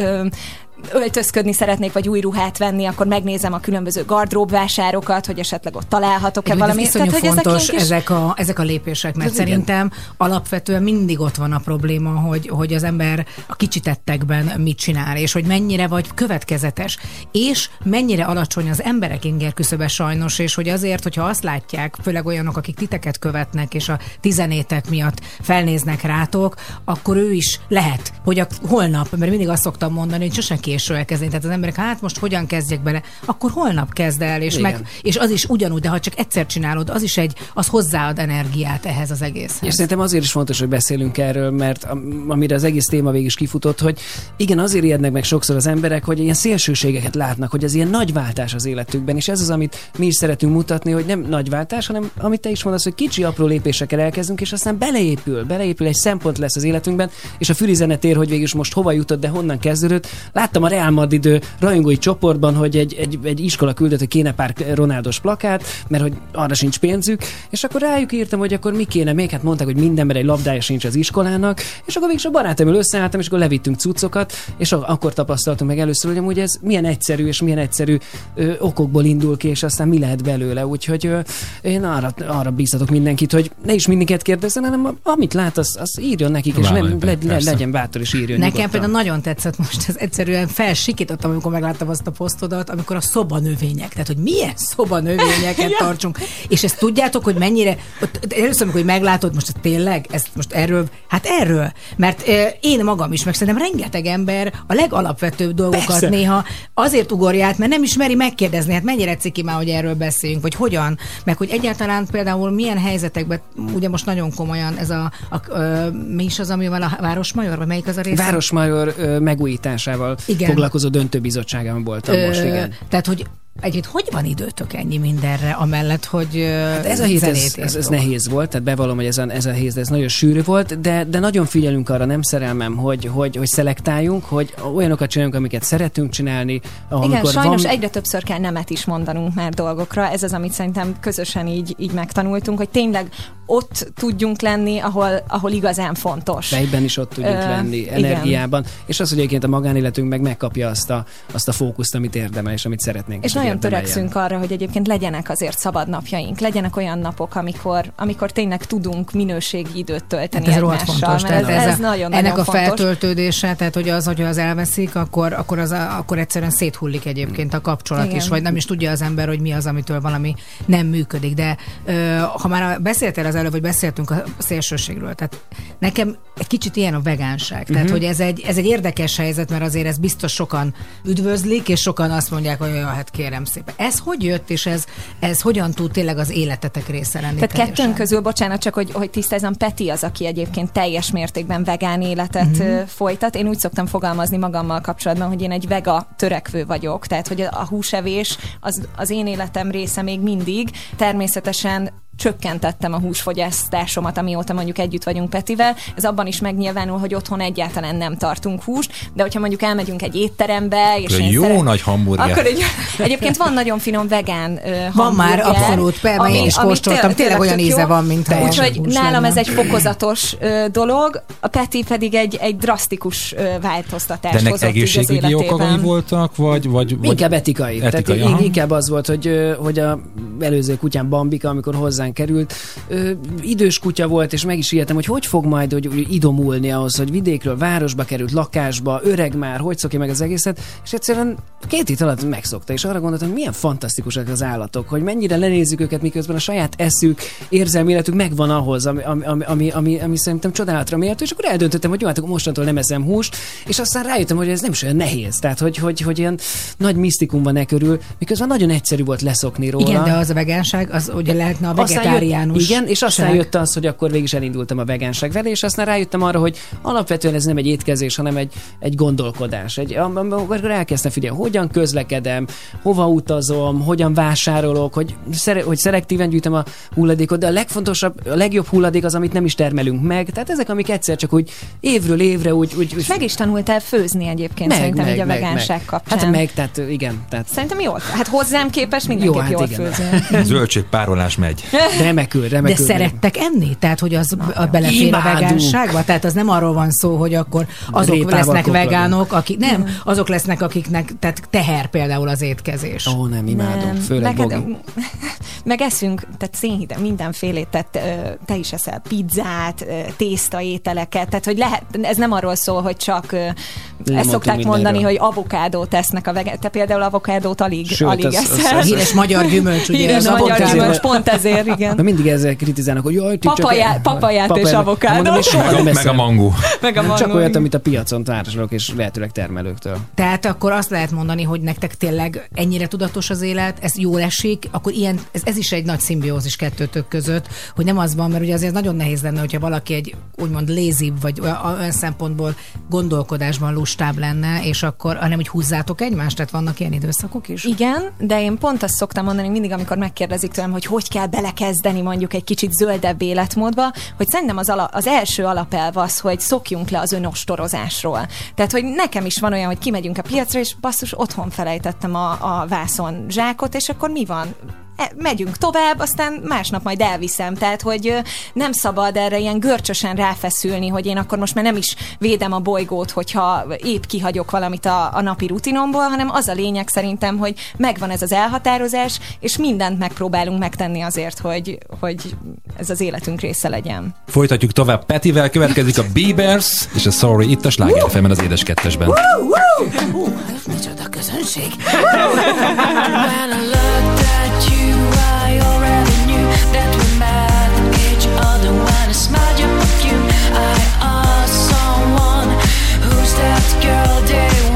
öltözködni szeretnék, vagy új ruhát venni, akkor megnézem a különböző gardróbvásárokat, hogy esetleg ott találhatok-e Egyébként valami. Ez iszonyú hogy ezek fontos kis- ezek, a, ezek a lépések, mert Ez igen. szerintem alapvetően mindig ott van a probléma, hogy, hogy az ember a kicsitettekben mit csinál, és hogy mennyire vagy következetes, és mennyire alacsony az emberek inger küszöbe sajnos, és hogy azért, hogyha azt látják, főleg olyanok, akik titeket követnek, és a tizenétek miatt felnéznek rátok, akkor ő is lehet, hogy a holnap, mert mindig azt szoktam mondani, hogy sosem késő elkezdeni. Tehát az emberek, hát most hogyan kezdjek bele, akkor holnap kezd el, és, Igen. meg, és az is ugyanúgy, de ha csak egyszer csinálod, az is egy, az hozzáad energiát ehhez az És egészhez. szerintem azért is fontos, hogy beszélünk erről, mert am- amire az egész téma végig is kifutott, hogy igen, azért ijednek meg sokszor az emberek, hogy ilyen szélsőségeket látnak, hogy ez ilyen nagy váltás az életükben, és ez az, amit mi is szeretünk mutatni, hogy nem nagy váltás, hanem amit te is mondasz, hogy kicsi apró lépésekkel elkezdünk, és aztán beleépül, beleépül egy szempont lesz az életünkben, és a füli zene tér, hogy is most hova jutott, de honnan kezdődött. Láttam voltam a Real Madrid rajongói csoportban, hogy egy, egy, egy iskola küldött, hogy kéne pár Ronaldos plakát, mert hogy arra sincs pénzük, és akkor rájuk írtam, hogy akkor mi kéne még, hát mondták, hogy minden, mert egy labdája sincs az iskolának, és akkor végig a barátommal összeálltam, és akkor levittünk cuccokat, és akkor tapasztaltunk meg először, hogy amúgy ez milyen egyszerű, és milyen egyszerű ö, okokból indul ki, és aztán mi lehet belőle. Úgyhogy ö, én arra, arra bíztatok mindenkit, hogy ne is mindiket kérdezzen, hanem amit lát, az, az írjon nekik, és be, le, le, persze. legyen bátor, és írjon Nekem nyugodtan. például nagyon tetszett most, ez egyszerűen felsikítottam, amikor megláttam azt a posztodat, amikor a szobanövények, tehát hogy milyen szobanövényeket tartsunk. És ezt tudjátok, hogy mennyire, ott, először, amikor hogy meglátod, most tényleg, ezt most erről, hát erről, mert e, én magam is, meg szerintem rengeteg ember a legalapvetőbb dolgokat Persze. néha azért ugorja át, mert nem ismeri megkérdezni, hát mennyire ciki már, hogy erről beszéljünk, vagy hogyan, meg hogy egyáltalán például milyen helyzetekben, ugye most nagyon komolyan ez a, a, a mi is az, ami van a Városmajor, vagy melyik az a rész? Városmajor megújításával Igen. Foglalkozó döntőbizottságában voltam Ö, most, igen. Tehát, hogy egyébként hogy van időtök ennyi mindenre, amellett, hogy hát Ez a hét, ez, ez, ez nehéz volt, tehát bevallom, hogy ez a, ez a hét, ez nagyon sűrű volt, de, de nagyon figyelünk arra, nem szerelmem, hogy, hogy, hogy szelektáljunk, hogy olyanokat csináljunk, amiket szeretünk csinálni. Igen, sajnos van... egyre többször kell nemet is mondanunk már dolgokra. Ez az, amit szerintem közösen így, így megtanultunk, hogy tényleg ott tudjunk lenni, ahol, ahol igazán fontos. Fejben is ott tudjunk Ö, lenni, igen. energiában, és az, hogy egyébként a magánéletünk meg megkapja azt a, azt a fókuszt, amit érdemel, és amit szeretnénk. És nagyon érdemeljen. törekszünk arra, hogy egyébként legyenek azért szabad napjaink, legyenek olyan napok, amikor, amikor tényleg tudunk minőségi időt tölteni Hát ez egymással. fontos. mert Tehát ez, ez, ez nagyon, ennek nagyon a fontos. feltöltődése, tehát hogy az, hogy az elveszik, akkor, akkor, az akkor egyszerűen széthullik egyébként a kapcsolat Igen. is, vagy nem is tudja az ember, hogy mi az, amitől valami nem működik. De ö, ha már beszéltél az előbb, vagy beszéltünk a szélsőségről, tehát nekem egy kicsit ilyen a vegánság. Tehát, Mhm. hogy ez egy, ez egy érdekes helyzet, mert azért ez biztos sokan üdvözlik, és sokan azt mondják, hogy ja, hát kérem szépen. Ez hogy jött, és ez, ez hogyan tud tényleg az életetek része lenni? Tehát teljesen? kettőnk közül, bocsánat, csak hogy, hogy tisztázom, Peti az, aki egyébként teljes mértékben vegán életet mm-hmm. folytat. Én úgy szoktam fogalmazni magammal kapcsolatban, hogy én egy vega törekvő vagyok, tehát hogy a húsevés az, az én életem része még mindig. Természetesen csökkentettem a húsfogyasztásomat, amióta mondjuk együtt vagyunk Petivel. Ez abban is megnyilvánul, hogy otthon egyáltalán nem tartunk húst, de hogyha mondjuk elmegyünk egy étterembe, és Egy jó szeret- nagy hamburger. Akkor egy, egyébként van nagyon finom vegán ö, Van már, hamburger, abszolút, mert én is kóstoltam, tényleg olyan íze van, mintha Úgyhogy hús nálam ez egy fokozatos dolog, a Peti pedig egy, egy drasztikus változtatás De ennek egészségügyi okai voltak, vagy, vagy, vagy Inkább etikai. Etikai, Tehát aha. in- inkább az volt, hogy, hogy a előző kutyám Bambika, amikor hozzánk került, ö, idős kutya volt, és meg is ijedtem, hogy hogy fog majd hogy, idomulni ahhoz, hogy vidékről városba került, lakásba, öreg már, hogy szokja meg az egészet, és egyszerűen két hét alatt megszokta, és arra gondoltam, hogy milyen fantasztikusak az állatok, hogy mennyire lenézzük őket, miközben a saját eszük, érzelmi életük megvan ahhoz, ami, ami, ami, ami, ami, ami szerintem csodálatra méltó, és akkor eldöntöttem, hogy jó, hát mostantól nem eszem húst, és aztán rájöttem, hogy ez nem is olyan nehéz, tehát hogy, hogy, hogy ilyen nagy misztikum van e körül, miközben nagyon egyszerű volt leszokni róla. Igen, de az a vegánság, az ugye lehetne a vegetáriánus. Jött, igen, és aztán ság. jött az, hogy akkor végig is elindultam a vegánság felé, és aztán rájöttem arra, hogy alapvetően ez nem egy étkezés, hanem egy, egy gondolkodás. Egy, am- am- akkor elkezdtem figyelni, hogyan közlekedem, hova utazom, hogyan vásárolok, hogy, szere, hogy szelektíven gyűjtöm a hulladékot, de a legfontosabb, a legjobb hulladék az, amit nem is termelünk meg. Tehát ezek, amik egyszer csak úgy évről évre úgy... úgy, úgy És meg is tanultál főzni egyébként szerintem így a vegánság kapcsán. Hát meg, tehát igen. Tehát Szerintem jól. Hát hozzám képest mindenképp Jó, hát jól igen. főzöl. zöldségpárolás megy. remekül, De remekül. szerettek enni? Tehát, hogy az a belefér a imádunk. vegánságba? Tehát az nem arról van szó, hogy akkor azok Répával lesznek vegánok, akik nem, azok lesznek, akiknek tehát teher például az étkezés. Ó, nem, imádom. Nem, Főleg neked- Bogi. Meg eszünk, tehát szénhideg, mindenfélét, tehát te is eszel pizzát, tészta ételeket, tehát hogy lehet, ez nem arról szól, hogy csak, ö, ezt szokták mindenről. mondani, hogy avokádót tesznek a vegán, te például avokádót alig, Sőt, alig az- az- eszel. az- Híres magyar gyümölcs, ugye? Az magyar avokádó. gyümölcs, pont ezért, Na igen. mindig ezzel kritizálnak, hogy jaj, ti csak... Papajá- papaját és. Mondom, és soha Meg meg a mangó. Meg a Nem csak mangó, olyat, igen. amit a piacon vásárolok, és lehetőleg termelőktől. Tehát akkor azt lehet mondani, hogy nektek tényleg ennyire tudatos az élet, ez jól esik, akkor ilyen, ez, ez is egy nagy szimbiózis kettőtök között, hogy nem az van, mert ugye azért nagyon nehéz lenne, hogyha valaki egy úgymond lézibb, vagy olyan, olyan szempontból gondolkodásban lustább lenne, és akkor, hanem hogy húzzátok egymást, tehát vannak ilyen időszakok is? Igen, de én pont azt szoktam mondani mindig, amikor amikor megkérdezik tőlem, hogy hogy kell belekezdeni mondjuk egy kicsit zöldebb életmódba, hogy szerintem az, ala, az első alapelv az, hogy szokjunk le az önostorozásról. Tehát, hogy nekem is van olyan, hogy kimegyünk a piacra, és basszus, otthon felejtettem a, a vászon zsákot, és akkor mi van? E, megyünk tovább, aztán másnap majd elviszem. Tehát, hogy nem szabad erre ilyen görcsösen ráfeszülni, hogy én akkor most már nem is védem a bolygót, hogyha épp kihagyok valamit a, a napi rutinomból, hanem az a lényeg szerintem, hogy megvan ez az elhatározás, és mindent megpróbálunk megtenni azért, hogy, hogy ez az életünk része legyen. Folytatjuk tovább Petivel, következik a Biebers, és a Sorry itt a Sláger FM-en az édes kettesben. Micsoda közönség. When I looked at that girl they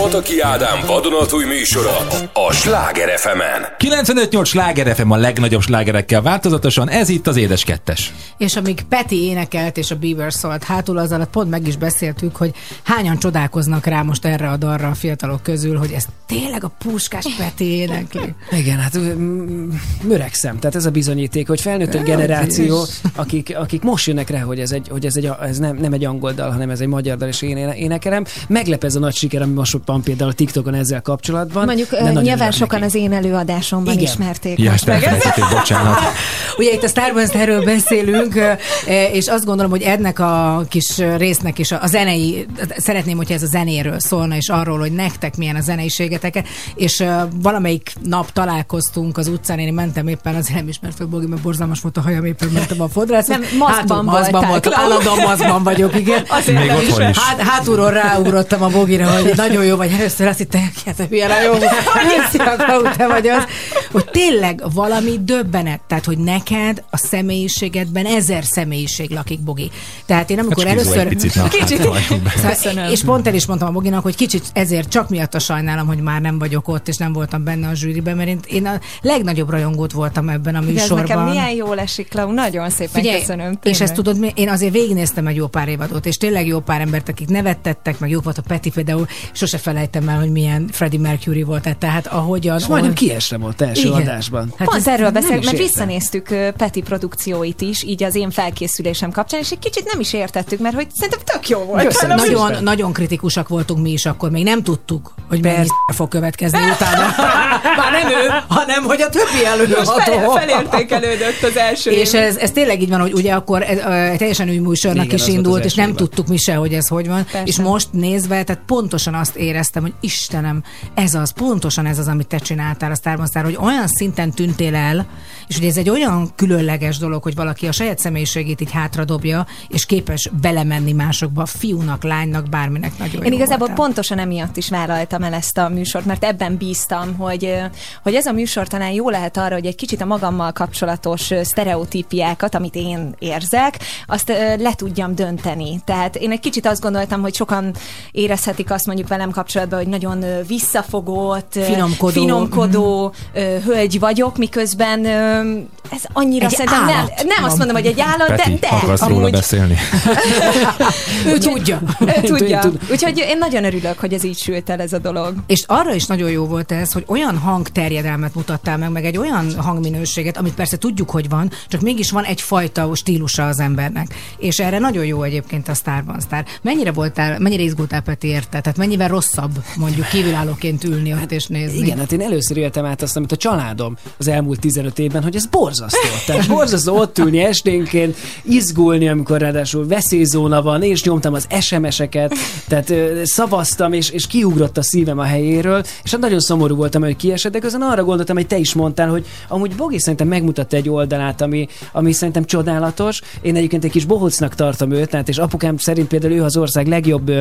Pataki Ádám vadonatúj műsora a Sláger FM-en. 95-8 Sláger FM a legnagyobb slágerekkel változatosan, ez itt az édes kettes. És amíg Peti énekelt és a Bieber szólt hátul, az alatt pont meg is beszéltük, hogy hányan csodálkoznak rá most erre a darra a fiatalok közül, hogy ez tényleg a puskás Peti énekli. Igen, hát möregszem. Tehát ez a bizonyíték, hogy felnőtt egy generáció, akik, akik most jönnek rá, hogy ez, egy, hogy ez, egy, ez nem, nem egy angol dal, hanem ez egy magyar dal, és én éne- énekelem. Meglep ez a nagy siker, ami most van például a TikTokon ezzel kapcsolatban. Mondjuk nagyon nyilván sokan neki. az én előadásomban Igen. ismerték. Ja, meg. bocsánat. Ugye itt a Starbucks-ről beszélünk, ö, és azt gondolom, hogy ennek a kis résznek is a a zenei, szeretném, hogyha ez a zenéről szólna, és arról, hogy nektek milyen a zeneiségeteket, és valamelyik nap találkoztunk az utcán, én mentem éppen, azért nem ismert fel Bogi, mert borzalmas volt a hajam, éppen mentem a fodrászhoz. Nem, maszkban maszkban voltál, voltam, Klau. állandóan maszkban vagyok, igen. Azért Még otthon is. Hát, hátulról ráugrottam a bogira, hogy nagyon jó vagy. Először azt hittem, hogy hát milyen jó. Szia, Klau, te vagy az. Hogy tényleg valami döbbenet. Tehát, hogy neked a személyiségedben ezer személyiség lakik, Bogi. Tehát én amikor Hát először... egy picit, na, hát kicsit. Szóval, és pont el is mondtam a Boginak, hogy kicsit ezért csak miatt a sajnálom, hogy már nem vagyok ott, és nem voltam benne a zsűriben, mert én, én a legnagyobb rajongót voltam ebben a De ez műsorban. nekem milyen jól esik, Klau, nagyon szépen Figyelj, köszönöm. és tényleg. ezt tudod, mi- én azért végignéztem egy jó pár évadot, és tényleg jó pár embert, akik nevettettek, meg jók volt a Peti például, sose felejtem el, hogy milyen Freddie Mercury volt, tehát ahogyan... És majdnem ott- kiesre volt első Igen. adásban. Hát Pont erről beszélünk, mert értem. visszanéztük Peti produkcióit is, így az én felkészülésem kapcsán, és egy kicsit nem is értettük, mert hogy szerintem tök jó volt. Köszönöm Nem is- nagyon, nagyon kritikusak voltunk mi is akkor, még nem tudtuk, hogy mennyi fog következni utána. Már nem ő, hanem hogy a többi előadó. felértékelődött az első És ez, ez tényleg így van, hogy ugye akkor ez, ö, teljesen új műsornak Igen, is indult, és nem tudtuk mi se, hogy ez hogy van. Persze. És most nézve, tehát pontosan azt éreztem, hogy Istenem, ez az, pontosan ez az, amit te csináltál a Star, hogy olyan szinten tűntél el, és hogy ez egy olyan különleges dolog, hogy valaki a saját személyiségét így hátradobja, és képes belemenni másokba, fiúnak, lánynak, bárminek nagyon Én igazából voltál. pontosan emiatt is vállaltam el ezt a műsort, mert ebben bíztam, hogy, hogy ez a műsor talán jó lehet arra, hogy egy kicsit a magammal kapcsolatos sztereotípiákat, amit én érzek, azt le tudjam dönteni. Tehát én egy kicsit azt gondoltam, hogy sokan érezhetik azt mondjuk velem kapcsolatban, hogy nagyon visszafogott, Finomkodó. finomkodó ö, hölgy vagyok, miközben ez annyira Egy szerintem nem, nem azt mondom, hogy egy állat, Peti, de, de akarsz róla amúgy beszélni? ő tudja. ő tudja. Tud- Úgyhogy én nagyon örülök, hogy ez így sült el ez a dolog. És arra is nagyon jó volt ez, hogy olyan hangterjedelmet mutattál meg, meg egy olyan hangminőséget, amit persze tudjuk, hogy van, csak mégis van egyfajta stílusa az embernek. És erre nagyon jó egyébként a Starban Star. Mennyire voltál, mennyire izgultál Peti érte? Tehát mennyivel rosszabb mondjuk kívülállóként ülni ott és nézni? Igen, hát én először éltem át azt, amit a családom az elmúlt 15 évben, hogy ez borzasztó. Tehát borzasztó ott ülni esténként, izgulni, amikor ráadásul veszélyzóna van, és nyomtam az SMS-eket, tehát ö, szavaztam, és, és kiugrott a szívem a helyéről, és hát nagyon szomorú voltam, hogy kiesett, de közben arra gondoltam, hogy te is mondtál, hogy amúgy Bogi szerintem megmutatta egy oldalát, ami, ami szerintem csodálatos. Én egyébként egy kis bohócnak tartom őt, tehát és apukám szerint például ő az ország legjobb,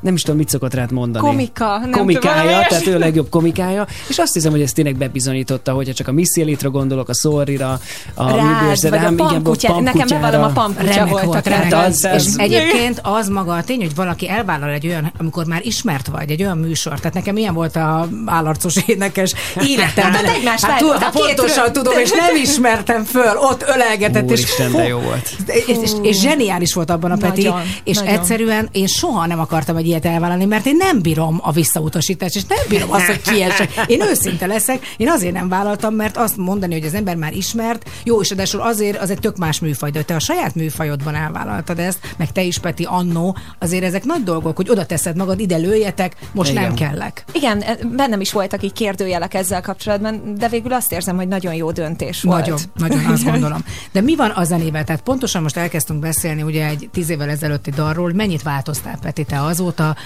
nem is tudom, mit szokott rád mondani. Komika, nem komikája, tudom, tehát ő a legjobb komikája, és azt hiszem, hogy ez tényleg bebizonyította, hogyha csak a Missy Elite-ra gondolok, a Sorry-ra, a Rád, Műbőrzre, vagy a igen, a nekem bevallom a pamkutya Remek voltak volt, rá. remek. Hát az- és egyébként az maga a tény, hogy valaki elvállal egy olyan, amikor már ismert vagy, egy olyan műsor. Tehát nekem ilyen volt a állarcos énekes életemben. Hát ott egymást hát, vágott, hát két pontosan tudom, és nem ismertem föl, ott ölelgetett. és Úristen, fú, de jó volt. és, és, és zseniális volt abban a Peti, Nagyon, és nagyon. egyszerűen én soha nem akartam egy ilyet elvállalni, mert én nem bírom a visszautasítást, és nem bírom azt, hogy kiesek. Én őszinte leszek, én azért nem vállaltam, mert azt mondani, hogy az ember már ismert, jó, és ráadásul azért az egy tök más műfaj, de te a saját műfajodban elvállaltad ezt, meg te is, Peti, annó, azért ezek nagy dolgok, hogy oda teszed magad, ide lőjetek, most Igen. nem kellek. Igen, e, bennem is voltak így kérdőjelek ezzel kapcsolatban, de végül azt érzem, hogy nagyon jó döntés volt. Nagyon, nagyon azt gondolom. De mi van a zenével? Tehát pontosan most elkezdtünk beszélni ugye egy tíz évvel ezelőtti dalról, mennyit változtál Peti te azóta,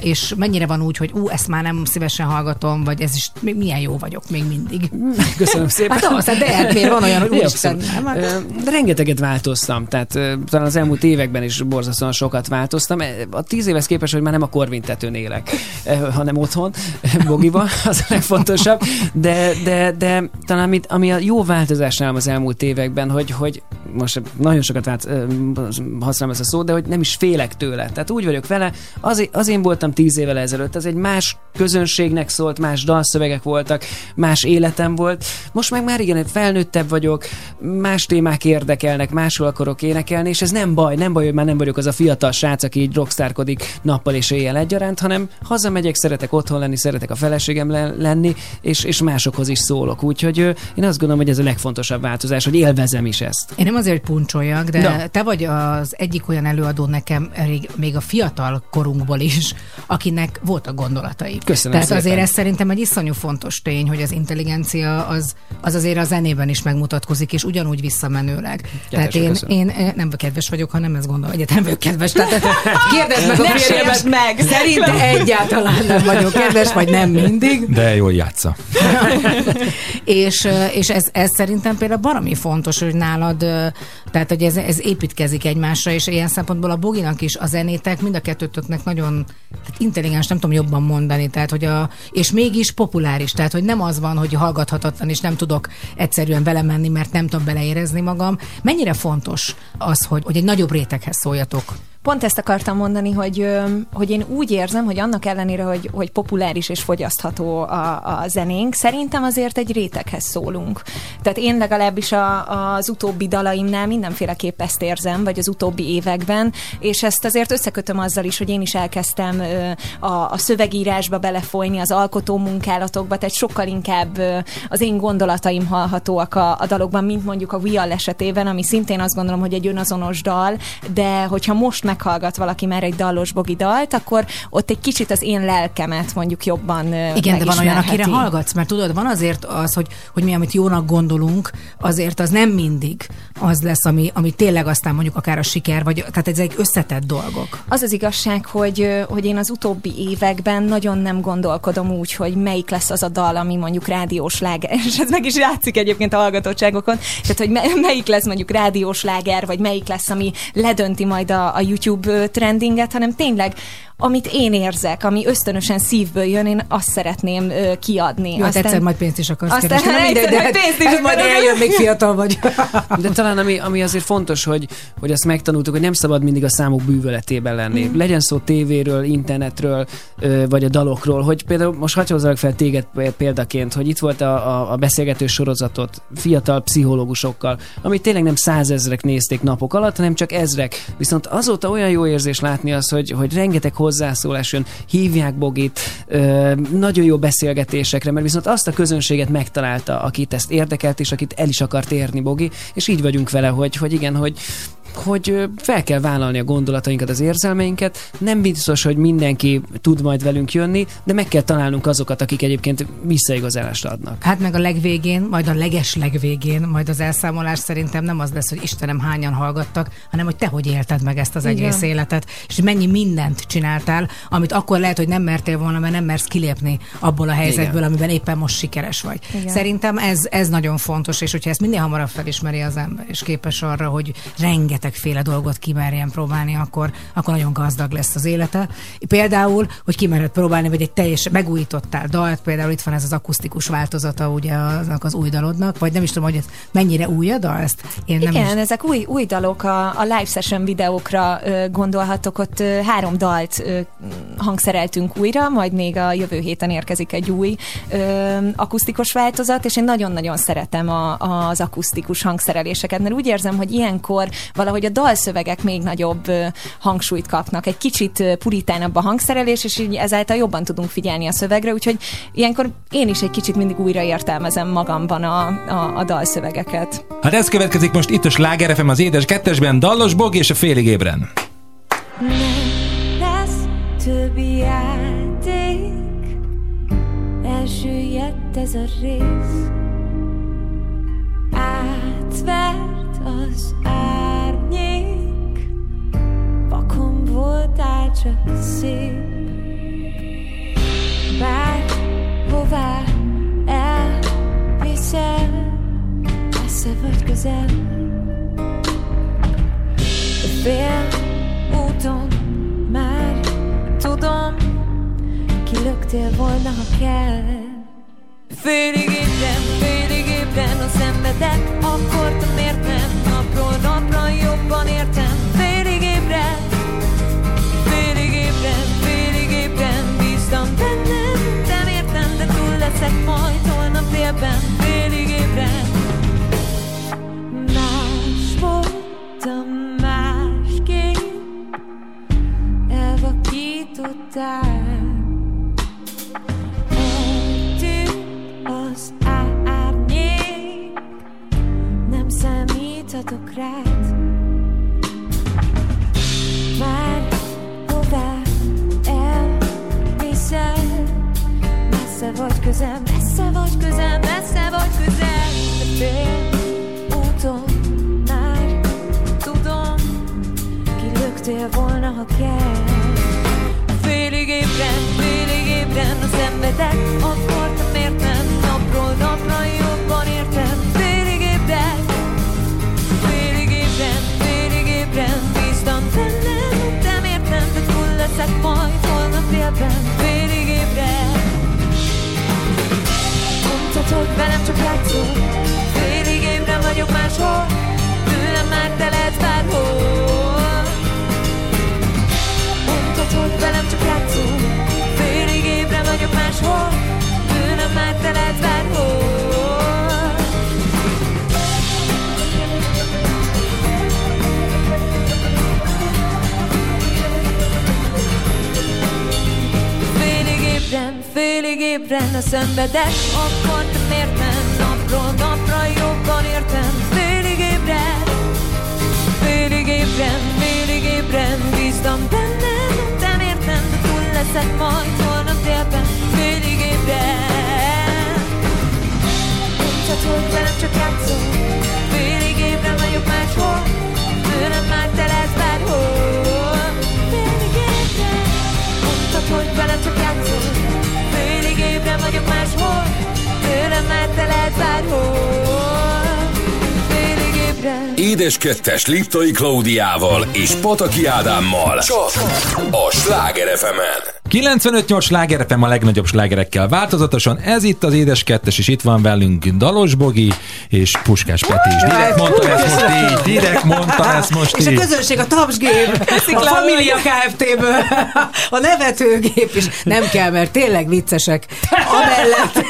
és mennyire van úgy, hogy ú, ezt már nem szívesen hallgatom, vagy ez is mi- milyen jó vagyok még mindig. Köszönöm szépen. Hát az, de hát miért van olyan, hogy Ja, rengeteget változtam, tehát talán az elmúlt években is borzasztóan sokat változtam. E, A tíz évhez képest, hogy már nem a korvintetőn élek, ö, hanem otthon, Bogiba, az a legfontosabb. De, de, de talán amit, ami a jó változás nálam az elmúlt években, hogy, hogy most nagyon sokat vált, használom ezt a szót, de hogy nem is félek tőle. Tehát úgy vagyok vele, az, az én voltam tíz évvel ezelőtt, ez egy más közönségnek szólt, más dalszövegek voltak, más életem volt. Most meg már igen, felnőttebb vagyok, más témák érdekelnek, máshol akarok énekelni, és ez nem baj, nem baj, hogy már nem vagyok az a fiatal srác, aki így rockstárkodik nappal és éjjel egyaránt, hanem hazamegyek, szeretek otthon lenni, szeretek a feleségem le- lenni, és, és másokhoz is szólok. Úgyhogy én azt gondolom, hogy ez a legfontosabb változás, hogy élvezem is ezt. Én nem azért, hogy puncsoljak, de Na. te vagy az egyik olyan előadó nekem még a fiatal korunkból is, akinek voltak gondolatai. Köszönöm Tehát szépen. azért ez szerintem egy iszonyú fontos tény, hogy az intelligencia az, az azért a zenében is megmutatkozik, és ugyanúgy visszamenőleg. Tehát én, köszönöm. én eh, nem kedves vagyok, hanem ezt gondolom. Egyáltalán vagyok kedves. Tehát kérdezd meg a férjemet. meg! Szerintem egyáltalán nem vagyok kedves, vagy nem mindig. De jól játsza. és, ö, és ez, ez szerintem például baromi fontos, hogy nálad ö, tehát hogy ez, ez építkezik egymásra, és ilyen szempontból a Boginak is a zenétek, mind a kettőtöknek nagyon tehát intelligens, nem tudom jobban mondani, tehát hogy a, és mégis populáris, tehát hogy nem az van, hogy hallgathatatlan, és nem tudok egyszerűen vele menni, mert nem tudom beleérezni magam. Mennyire fontos az, hogy, hogy egy nagyobb réteghez szóljatok? Pont ezt akartam mondani, hogy, hogy én úgy érzem, hogy annak ellenére, hogy, hogy populáris és fogyasztható a, a zenénk, szerintem azért egy réteghez szólunk. Tehát én legalábbis a, az utóbbi dalaimnál mindenféleképp ezt érzem, vagy az utóbbi években, és ezt azért összekötöm azzal is, hogy én is elkezdtem a, a szövegírásba belefolyni, az alkotó munkálatokba, tehát sokkal inkább az én gondolataim hallhatóak a, a dalokban, mint mondjuk a All esetében, ami szintén azt gondolom, hogy egy önazonos dal, de hogyha most meghallgat valaki már egy dallos bogi dalt, akkor ott egy kicsit az én lelkemet mondjuk jobban Igen, de van olyan, akire hallgatsz, mert tudod, van azért az, hogy, hogy mi, amit jónak gondolunk, azért az nem mindig az lesz, ami, ami tényleg aztán mondjuk akár a siker, vagy tehát ezek összetett dolgok. Az az igazság, hogy, hogy én az utóbbi években nagyon nem gondolkodom úgy, hogy melyik lesz az a dal, ami mondjuk rádiós láger, és ez meg is látszik egyébként a hallgatottságokon, tehát hogy me- melyik lesz mondjuk rádiós láger, vagy melyik lesz, ami ledönti majd a, a YouTube trendinget, hanem tényleg amit én érzek, ami ösztönösen szívből jön, én azt szeretném ö, kiadni. Jó, Aztán, egyszer majd pénzt is akarsz aztán keresni. Nem egyszer mindegy, de majd pénzt is majd eljön, még fiatal vagy. De talán ami, ami azért fontos, hogy, hogy azt megtanultuk, hogy nem szabad mindig a számok bűvöletében lenni. Mm. Legyen szó tévéről, internetről, ö, vagy a dalokról, hogy például most hozzak fel téged példaként, hogy itt volt a, a, a beszélgető sorozatot fiatal pszichológusokkal, amit tényleg nem százezrek nézték napok alatt, hanem csak ezrek. Viszont azóta olyan jó érzés látni azt, hogy, hogy rengeteg hozzászólás jön, hívják Bogit, nagyon jó beszélgetésekre, mert viszont azt a közönséget megtalálta, akit ezt érdekelt, és akit el is akart érni Bogi, és így vagyunk vele, hogy, hogy igen, hogy hogy fel kell vállalni a gondolatainkat, az érzelmeinket. Nem biztos, hogy mindenki tud majd velünk jönni, de meg kell találnunk azokat, akik egyébként visszaigazást adnak. Hát meg a legvégén, majd a leges legvégén, majd az elszámolás szerintem nem az lesz, hogy Istenem hányan hallgattak, hanem hogy te hogy élted meg ezt az Igen. egész életet, és mennyi mindent csináltál, amit akkor lehet, hogy nem mertél volna, mert nem mersz kilépni abból a helyzetből, Igen. amiben éppen most sikeres vagy. Igen. Szerintem ez, ez nagyon fontos, és hogyha ezt minél hamarabb felismeri az ember, és képes arra, hogy rengetegféle dolgot kimerjen próbálni, akkor, akkor nagyon gazdag lesz az élete. Például, hogy kimered próbálni, vagy egy teljes megújítottál dalt, például itt van ez az akusztikus változata ugye aznak az új dalodnak, vagy nem is tudom, hogy ez mennyire új a dal, ezt én nem Igen, is... ezek új, új dalok, a, a live session videókra ö, gondolhatok, ott ö, három dalt ö, hangszereltünk újra, majd még a jövő héten érkezik egy új ö, akusztikus változat, és én nagyon-nagyon szeretem a, az akusztikus hangszereléseket, mert úgy érzem, hogy ilyenkor valahogy a dalszövegek még nagyobb hangsúlyt kapnak, egy kicsit puritánabb a hangszerelés, és így ezáltal jobban tudunk figyelni a szövegre, úgyhogy ilyenkor én is egy kicsit mindig újra értelmezem magamban a, a, a dalszövegeket. Hát ez következik most itt a Sláger FM az édes kettesben, Dallos Bog és a félig ébren. lesz többi játék Elsüllyedt ez a rész Átvert az árnyék Vakon voltál csak szép. Bár hová elviszel Messze vagy közel. Fél úton már tudom Kilöktél volna, ha kell. Félig ébren, félig ébren a szenvedek Akartam értem, napról napra jobban értem leszek majd holnap délben Félig ébren. Más voltam másképp Elvakítottál az árnyék Nem számíthatok rád Messze vagy közel, messze vagy közel, messze vagy közel. De fél úton már tudom Kilöktél volna, ha kell. Félig ébren, félig ébren a szenvedek Akartam értem, napról napra jobban Tudod, hogy velem csak játszol Félig én nem vagyok máshol Tőlem már te lehet félig ébren a szenvedek. Akkor te miért nem napról napra jobban értem. Félig ébren, félig ébren, félig ébren Bíztam bennem, nem értem, de túl leszek majd holnap délben. Félig ébren Mondtad, hogy velem csak játszol Félig ébren vagyok máshol Tőlem már te lehetsz bárhol. Félig ébren Mondtad, hogy velem csak játszol Ébren vagyok máshol Tőlem már te lehetsz bárhol. Édes kettes Liptai Klaudiával és Pataki Ádámmal. Csak a Sláger fm 95-8 sláger FM a legnagyobb slágerekkel változatosan. Ez itt az Édes Kettes, és itt van velünk Dalos Bogi és Puskás Peti is. Direkt mondta ezt most így, direkt mondta ezt most És a közönség a tapsgép, a Familia Kft-ből, a nevetőgép is. Nem kell, mert tényleg viccesek. Amellett.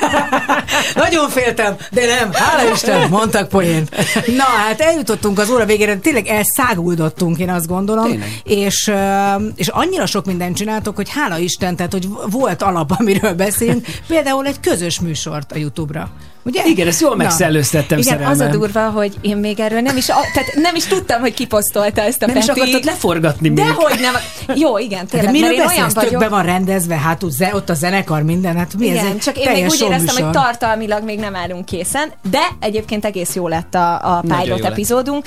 Nagyon féltem, de nem. Hála Isten, mondtak poént. Na, hát eljutottunk az óra végére, tényleg elszáguldottunk, én azt gondolom. Tényleg. És, és annyira sok mindent csináltok, hogy hála Isten, tehát hogy volt alap, amiről beszélünk. Például egy közös műsort a YouTube-ra. Ugye? Igen, ezt jól megszellőztettem Igen, az a szerelmem. durva, hogy én még erről nem is, a, tehát nem is tudtam, hogy kiposztolta ezt a Nem is Peti. akartad leforgatni még. Dehogy nem. Jó, igen, De tényleg, miről mert én olyan beszélsz? Tökbe vagyok. van rendezve, hát ott a zenekar, minden, hát mi ez Igen, egy csak én még úgy éreztem, hogy tartalmilag még nem állunk készen, de egyébként egész jó lett a, a pilot epizódunk.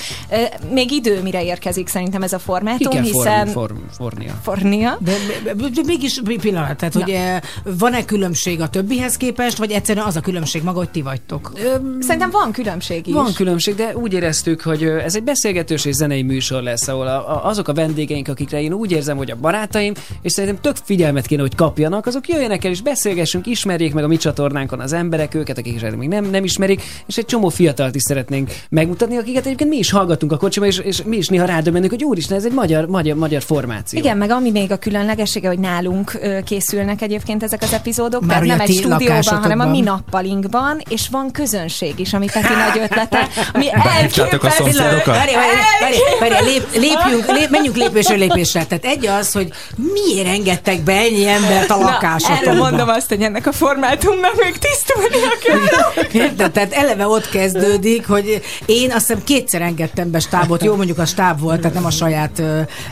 Még idő, mire érkezik szerintem ez a formátum, kell hiszen... forni, form, fornia. Fornia. De, de, de, de mégis pillanat, tehát hogy eh, van-e különbség a többihez képest, vagy egyszerűen az a különbség maga, hogy ti vagytok? Szerintem van különbség is. Van különbség, de úgy éreztük, hogy ez egy beszélgetős és zenei műsor lesz, ahol a, a, azok a vendégeink, akikre én úgy érzem, hogy a barátaim, és szerintem tök figyelmet kéne, hogy kapjanak, azok jöjjenek el és beszélgessünk, ismerjék meg a mi csatornánkon az emberek őket, akik esetleg még nem, nem ismerik, és egy csomó fiatalt is szeretnénk megmutatni, akiket egyébként mi is hallgatunk a kocsiba, és, és mi is néha rádöbbenünk, hogy úristen, ez egy magyar, magyar, magyar formáció. Igen, meg ami még a különlegessége, hogy nálunk készülnek egyébként ezek az epizódok, Már nem a egy stúdióban, hanem a mi nappalinkban, és van közönség is, ami Peti nagy ötlete, ami elképesztő. szomszédokat? Várj, várj, várj, várj, lép, lépjünk, lép, menjünk lépésről lépésre. Tehát egy az, hogy miért engedtek be ennyi embert a lakásotokba? mondom azt, hogy ennek a formátumnak még tisztulnia kell. Érted? Tehát eleve ott kezdődik, hogy én azt hiszem kétszer engedtem be stábot, jó mondjuk a stáb volt, tehát nem a saját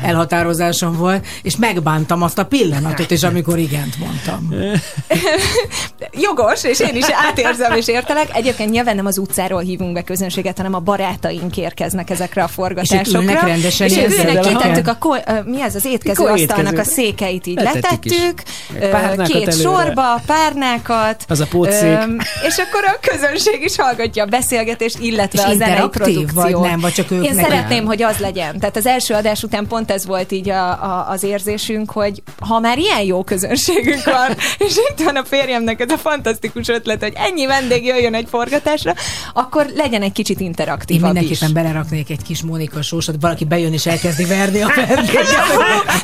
elhatározásom volt, és megbántam azt a pillanatot, és amikor igent mondtam. Jogos, és én is átérzem és értelek. Egyébként nyilván nem az utcáról hívunk be közönséget, hanem a barátaink érkeznek ezekre a forgatásokra. rendesen és ülnek, szedeleken? kitettük a, ko- ö, mi ez, az étkezőasztalnak a étkező. székeit így Letettük letettük, két előre. sorba, párnákat. Az a pótszék. És akkor a közönség is hallgatja a beszélgetést, illetve És a zenei interaktív, produkció. vagy nem, vagy csak ők Én neki? szeretném, hogy az legyen. Tehát az első adás után pont ez volt így a, a, az érzésünk, hogy ha már ilyen jó közönségünk van, és itt van a férjemnek ez a fantasztikus ötlet, hogy ennyi vendég jöjjön egy forgatásra, akkor legyen egy kicsit Én interaktívabb is. mindenképpen beleraknék egy kis Mónika sósot, valaki bejön és elkezdi verni a vendéget.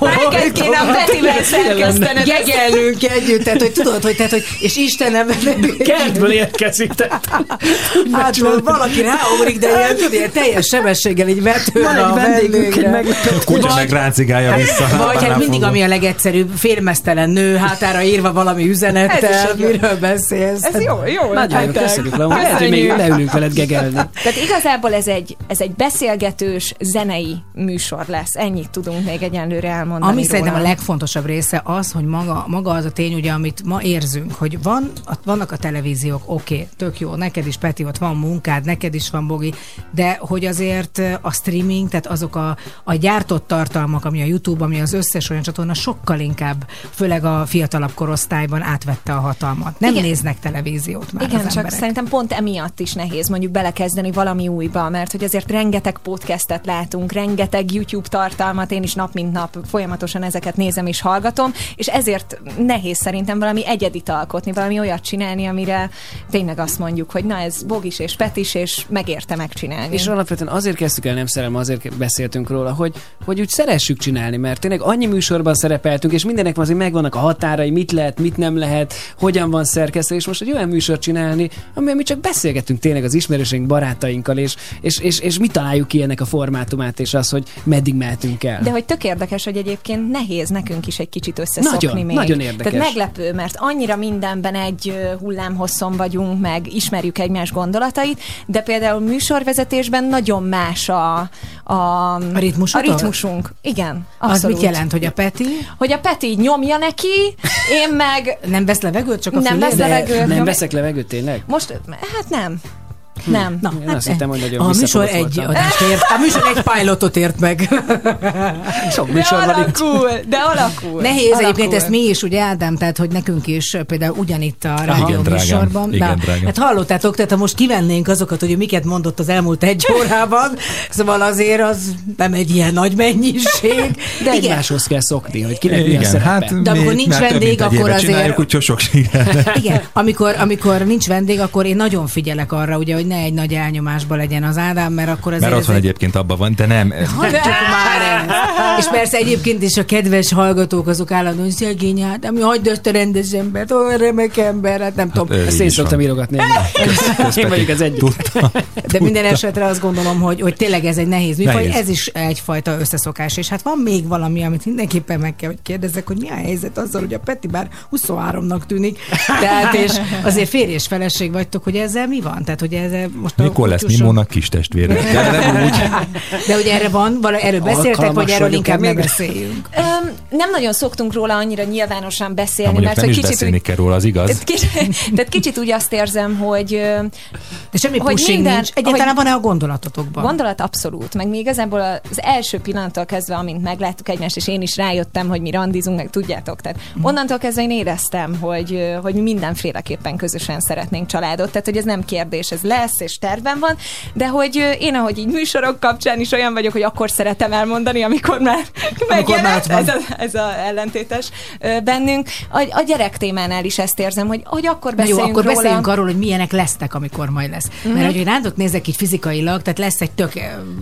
Neked kéne a Petivel szerkesztened. ezt. Gegelnünk együtt, tehát hogy tudod, hogy, tehát, hogy és Istenem, Kertből érkezik. tehát hát valaki ráugrik, de ilyen, ilyen teljes sebességgel így vetően Van a egy vendégünk, egy vendégre. meglepett Kutya meg ráncigálja vissza. Vagy hát Annál mindig, ami a legegyszerűbb, félmeztelen nő hátára írva valami Ez üzenettel, is egy jó. miről beszélsz. Ez jó, jó. Nagyon ötletek. köszönjük, Laura. Lehet, hogy még leülünk veled gegelni. Tehát igazából ez egy, ez egy beszélgetős, zenei műsor lesz. Ennyit tudunk még egyenlőre elmondani Ami szerintem a róla. legfontosabb része az, hogy maga, maga az a tény, ugye, amit ma érzünk, hogy van, a- vannak a televíziók, oké, okay, tök jó, neked is Peti, ott van munkád, neked is van Bogi, de hogy azért a streaming, tehát azok a, a gyártott tartalmak, ami a YouTube, ami az összes olyan csatorna sokkal inkább, főleg a fiatalabb korosztályban átvette a hatalmat. Nem Igen. néznek televíziót már Igen, Csak emberek. szerintem pont emiatt is nehéz mondjuk belekezdeni valami újba, mert hogy azért rengeteg podcastet látunk, rengeteg YouTube tartalmat, én is nap mint nap folyamatosan ezeket nézem és hallgatom, és ezért nehéz szerintem valami egyedit alkotni, valami olyat csinálni, amire tényleg azt mondjuk, hogy na ez Bogis és Petis, és megérte megcsinálni. És alapvetően azért kezdtük el nem szerelem, azért beszéltünk róla, hogy, hogy úgy szeressük csinálni, mert tényleg annyi műsorban szerepeltünk, és mindenek azért megvannak a határai, mit lehet, mit nem lehet, hogyan van szerkesztve, és most egy olyan műsort csinálni, amiben mi csak beszélgetünk tényleg az ismerőseink, barátainkkal, és, és, és, és mi találjuk ki ennek a formátumát, és az, hogy meddig mehetünk el. De hogy tök érdekes, hogy egyébként nehéz nekünk is egy kicsit összeszokni Nagyon, még. nagyon érdekes. Tehát meglepő, mert annyira mindenben egy hullámhosszon vagyunk, meg ismerjük egymás gondolatait, de például műsorvezetésben nagyon más a, a, A a ritmusunk. Igen, Az abszolút. mit jelent, hogy a Peti Hogy a Peti nyomja neki, én meg nem vesz levegőt, csak a Nem fülét? vesz levegőt. nem nyom- veszek levegőt tényleg? Most, hát nem. Nem. Na, Én azt hittem, hogy nagyon a műsor egy adást ért, a műsor egy pilotot ért meg. Sok De műsor itt. alakul, de alakul. Nehéz alakul. egyébként ezt mi is, ugye Ádám, tehát hogy nekünk is például ugyanitt a rádió Igen, drágám. műsorban. Igen, Na, drágám. hát hallottátok, tehát ha most kivennénk azokat, hogy miket mondott az elmúlt egy órában, szóval azért az nem egy ilyen nagy mennyiség. De Igen. egymáshoz kell szokni, hogy kinek mi a Igen, szerepe. hát De amikor mi nincs vendég, akkor azért- csináljuk, sok. Igen, amikor, amikor nincs vendég, akkor én nagyon figyelek arra, ugye, hogy ne egy nagy elnyomásba legyen az Ádám, mert akkor azért Mert ez otthon egy... egyébként abban van, de nem. Hadd csak már ez. És persze egyébként is a kedves hallgatók azok állandóan szegény Ádám, hagyd ezt a rendes embert, olyan remek ember, hát nem tudom. ő Ezt én szoktam van. írogatni. Én vagyok az egyik. Tudtam. De minden esetre azt gondolom, hogy, hogy tényleg ez egy nehéz műfaj, ez is egyfajta összeszokás. És hát van még valami, amit mindenképpen meg kell, hogy kérdezzek, hogy mi a helyzet azzal, hogy a Peti bár 23-nak tűnik. Tehát és azért férj és feleség vagytok, hogy ezzel mi van? Tehát, hogy ezzel most a Mikor lesz kutyuson- Mimónak kis testvére? De nem úgy. De hogy erre van, vala, erről beszéltek, Alkalmas vagy erről inkább nem beszéljünk? Öm, nem nagyon szoktunk róla annyira nyilvánosan beszélni, mondjuk mert nem hogy is kicsit beszélni úgy, kell róla, az igaz? tehát kicsit, tehát kicsit úgy azt érzem, hogy De semmi Hogy pushing minden- nincs. Egyáltalán hogy- van-e a gondolatotokban? Gondolat abszolút, meg még igazából az első pillanattól kezdve, amint megláttuk egymást, és én is rájöttem, hogy mi randizunk, meg tudjátok. Tehát Mhm. onnantól kezdve én éreztem, hogy, hogy mi mindenféleképpen közösen szeretnénk családot. Tehát, hogy ez nem kérdés, ez lesz, és tervem van, de hogy én, ahogy így műsorok kapcsán is olyan vagyok, hogy akkor szeretem elmondani, amikor már megjelent, van. ez a, ez a ellentétes bennünk. A, a gyerek témánál is ezt érzem, hogy, hogy akkor Na jó, beszéljünk akkor róla. beszéljünk arról, hogy milyenek lesznek, amikor majd lesz. Mm-hmm. Mert hogy rádot nézek így fizikailag, tehát lesz egy tök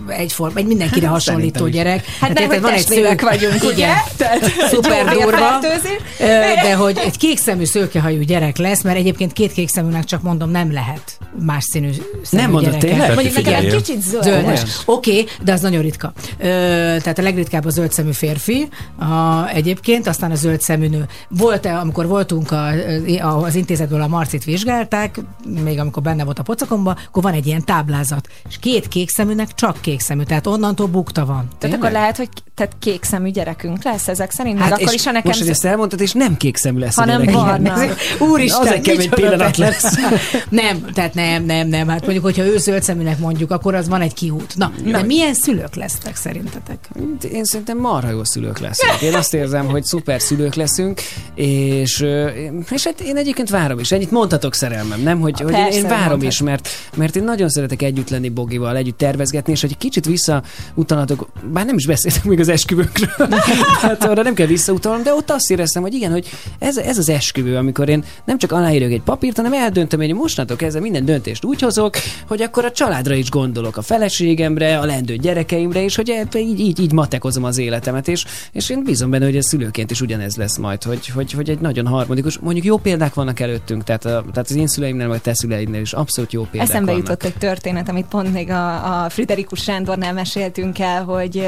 egyforma, egy mindenkire Hát, hasonlító gyerek. Hát nem, érted, hogy testvérek vagyunk, ugye? Igen. Tehát Szuper durva. De hogy egy kékszemű szőkehajú gyerek lesz, mert egyébként két kékszeműnek csak mondom nem lehet más színű Nem mondod tényleg? Mondjuk nekem egy kicsit zöld. Zöldes. Oké, okay, de az nagyon ritka. Ö, tehát a legritkább a zöld szemű férfi a, egyébként, aztán a zöld szemű nő. Volt amikor voltunk a, a, az intézetből a Marcit vizsgálták, még amikor benne volt a pocakomba, akkor van egy ilyen táblázat. És két kék szeműnek csak kék szemű, tehát onnantól bukta van. Tehát Tényleg? akkor lehet, hogy tehát kék szemű gyerekünk lesz ezek szerint, hát akkor is, ha nekem... Most, hogy ezt elmondtad, és nem kék szemű lesz Hanem a gyerek. barna. Úristen, Az egy kemény pillanat lesz. nem, tehát nem, nem, nem. Hát mondjuk, hogyha ő zöld szeműnek mondjuk, akkor az van egy kiút. Na, de milyen szülők lesztek szerintetek? Én szerintem marha jó szülők leszünk. Én azt érzem, hogy szuper szülők leszünk, és, és hát én egyébként várom is. Ennyit mondhatok szerelmem, nem? Hogy, hogy én, várom mondhatod. is, mert, mert én nagyon szeretek együtt lenni Bogival, együtt tervezgetni, és hogy egy kicsit visszautalhatok, bár nem is beszéltem még az esküvőkről, hát arra nem kell visszautalnom, de ott azt éreztem, hogy igen, hogy ez, ez az esküvő, amikor én nem csak aláírok egy papírt, hanem eldöntöm, hogy mostantól kezdve minden döntést úgy hozok, hogy akkor a családra is gondolok, a feleségemre, a lendő gyerekeimre, és hogy így, így, így matekozom az életemet, és, és én bízom benne, hogy ez szülőként is ugyanez lesz majd, hogy, hogy, hogy egy nagyon harmonikus, mondjuk jó példák vannak előttünk, tehát, a, tehát az én szüleimnél, vagy te szüleidnél is abszolút jó példák Eszembe vannak. jutott egy történet, amit pont még a, a Friderikus Sándornál meséltünk el, hogy,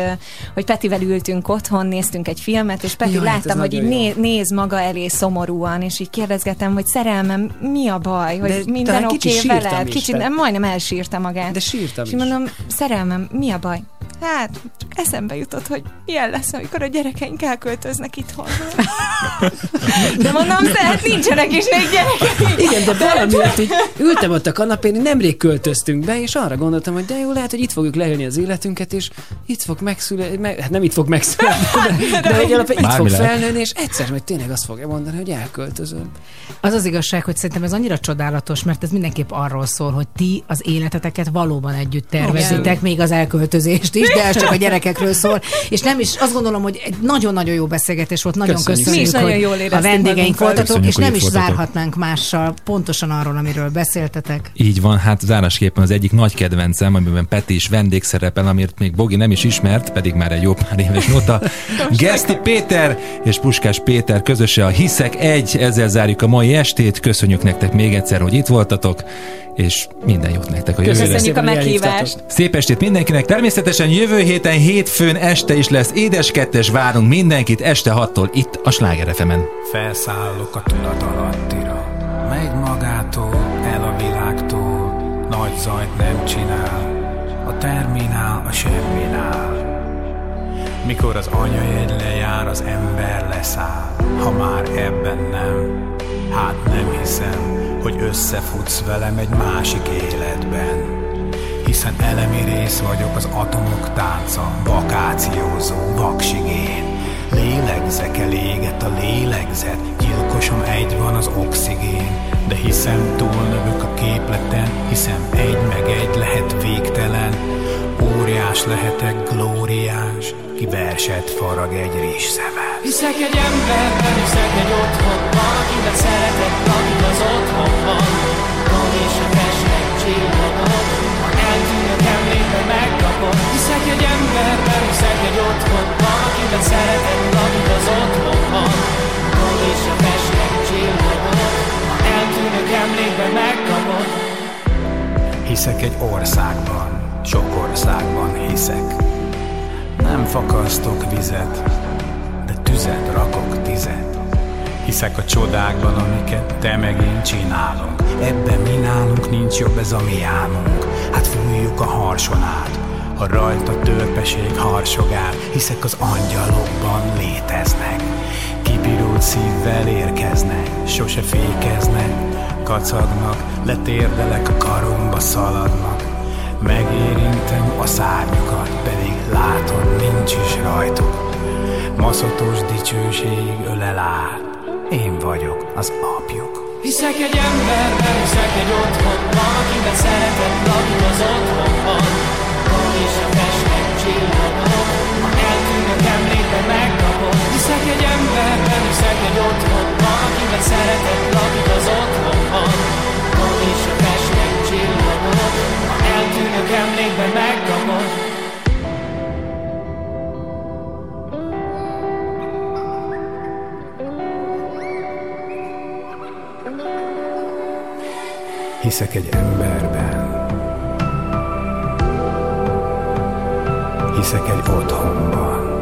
hogy Petivel ültünk otthon, néztünk egy filmet, és Peti Jaj, hát láttam, hogy így nagyon jó. né, néz maga elé szomorúan, és így kérdezgetem, hogy szerelmem, mi a baj, hogy De minden oké okay sírtam veled? Kicsit, nem, majdnem elsírta magát. De sírtam és is. mondom, szerelmem, mi a baj? Hát, csak eszembe jutott, hogy milyen lesz, amikor a gyerekeink elköltöznek itthon. De mondom, tehát nincsenek is még gyerekeink. Igen, de valamiért így ültem ott a kanapén, nemrég költöztünk be, és arra gondoltam, hogy de jó, lehet, hogy itt fogjuk leélni az életünket, és itt fog megszületni, meg, hát nem itt fog megszületni, de, de, de hogy alapvetően itt fog felnőni, és egyszer majd tényleg azt fogja mondani, hogy elköltözöm. Az az igazság, hogy szerintem ez annyira csodálatos, mert ez mindenképp arról szól, hogy ti az életeteket valóban együtt tervezitek, még az elköltözést is, de ez csak a gyerekekről szól. És nem is, azt gondolom, hogy egy nagyon-nagyon jó beszélgetés volt, nagyon Köszönjük. köszönjük, Mi is nagyon hogy jól a vendégeink voltatok, Köszönjük, és hogy nem is voltatok. zárhatnánk mással pontosan arról, amiről beszéltetek. Így van, hát zárásképpen az egyik nagy kedvencem, amiben Peti is vendégszerepel, amit még Bogi nem is ismert, pedig már egy jó pár éves nota. Geszti Péter és Puskás Péter közöse a Hiszek egy, ezzel zárjuk a mai estét. Köszönjük nektek még egyszer, hogy itt voltatok, és minden jót nektek a jövőre. Köszönjük a meghívást. Szép estét mindenkinek! Természetesen jövő héten hétfőn este is lesz édes kettes, várunk mindenkit este 6-tól itt a Sláger FM-en. Felszállok a tudat alattira Megy magától, el a világtól Nagy zajt nem csinál A terminál, a semminál Mikor az anyajegy lejár, az ember leszáll Ha már ebben nem Hát nem hiszem, hogy összefutsz velem egy másik életben hiszen elemi rész vagyok az atomok tánca, vakációzó vaksigén. Lélegzek eléget a lélegzet, gyilkosom egy van az oxigén, de hiszem túlnövök a képleten, hiszem egy meg egy lehet végtelen, óriás lehetek, glóriás, ki farag egy rizs szemet. Hiszek egy emberben, hiszek egy otthonban, akiben szeretek, akik az otthonban. Van és a festnek csillagok, ha eltűnök emlékbe megkapom. Hiszek egy emberben, hiszek egy otthonban, akiben szeretek, akik az otthonban. Van és a festnek csillagok, ha eltűnök emlékbe megkapom. Hiszek egy országban, sok országban hiszek. Nem fakasztok vizet, tüzet rakok tizet. Hiszek a csodákban, amiket te meg én csinálunk. Ebben mi nálunk nincs jobb ez a mi álmunk. Hát fújjuk a harson át, ha rajta törpeség harsogál. Hiszek az angyalokban léteznek. Kipirult szívvel érkeznek, sose fékeznek, kacagnak, letérdelek a karomba szaladnak. Megérintem a szárnyukat, pedig látod, nincs is rajtuk. Maszatos dicsőség ölel át, én vagyok az apjuk. Hiszek egy emberben, hiszek egy otthonban, akiben szeretett lakik az otthonban. Van és a festnek csillagok, ha eltűnök emlékbe megkapom. Hiszek egy emberben, hiszek egy otthonban, akiben szeretett lakik az otthonban. Van és a festnek csillagok, ha eltűnök emlékbe megkapom. Hiszek egy emberben. Hiszek egy otthonban.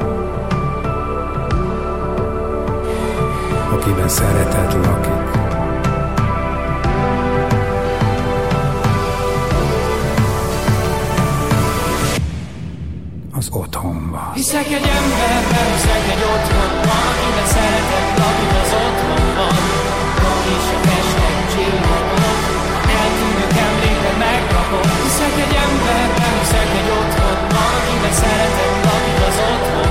Akiben szeretet lakik. az otthonban. Hiszek egy emberben, hiszek egy otthonban, akiben szeretet lakik az otthonban. hiszek egy emberben, hiszek egy otthonban, akiben szeretek, akik az otthon.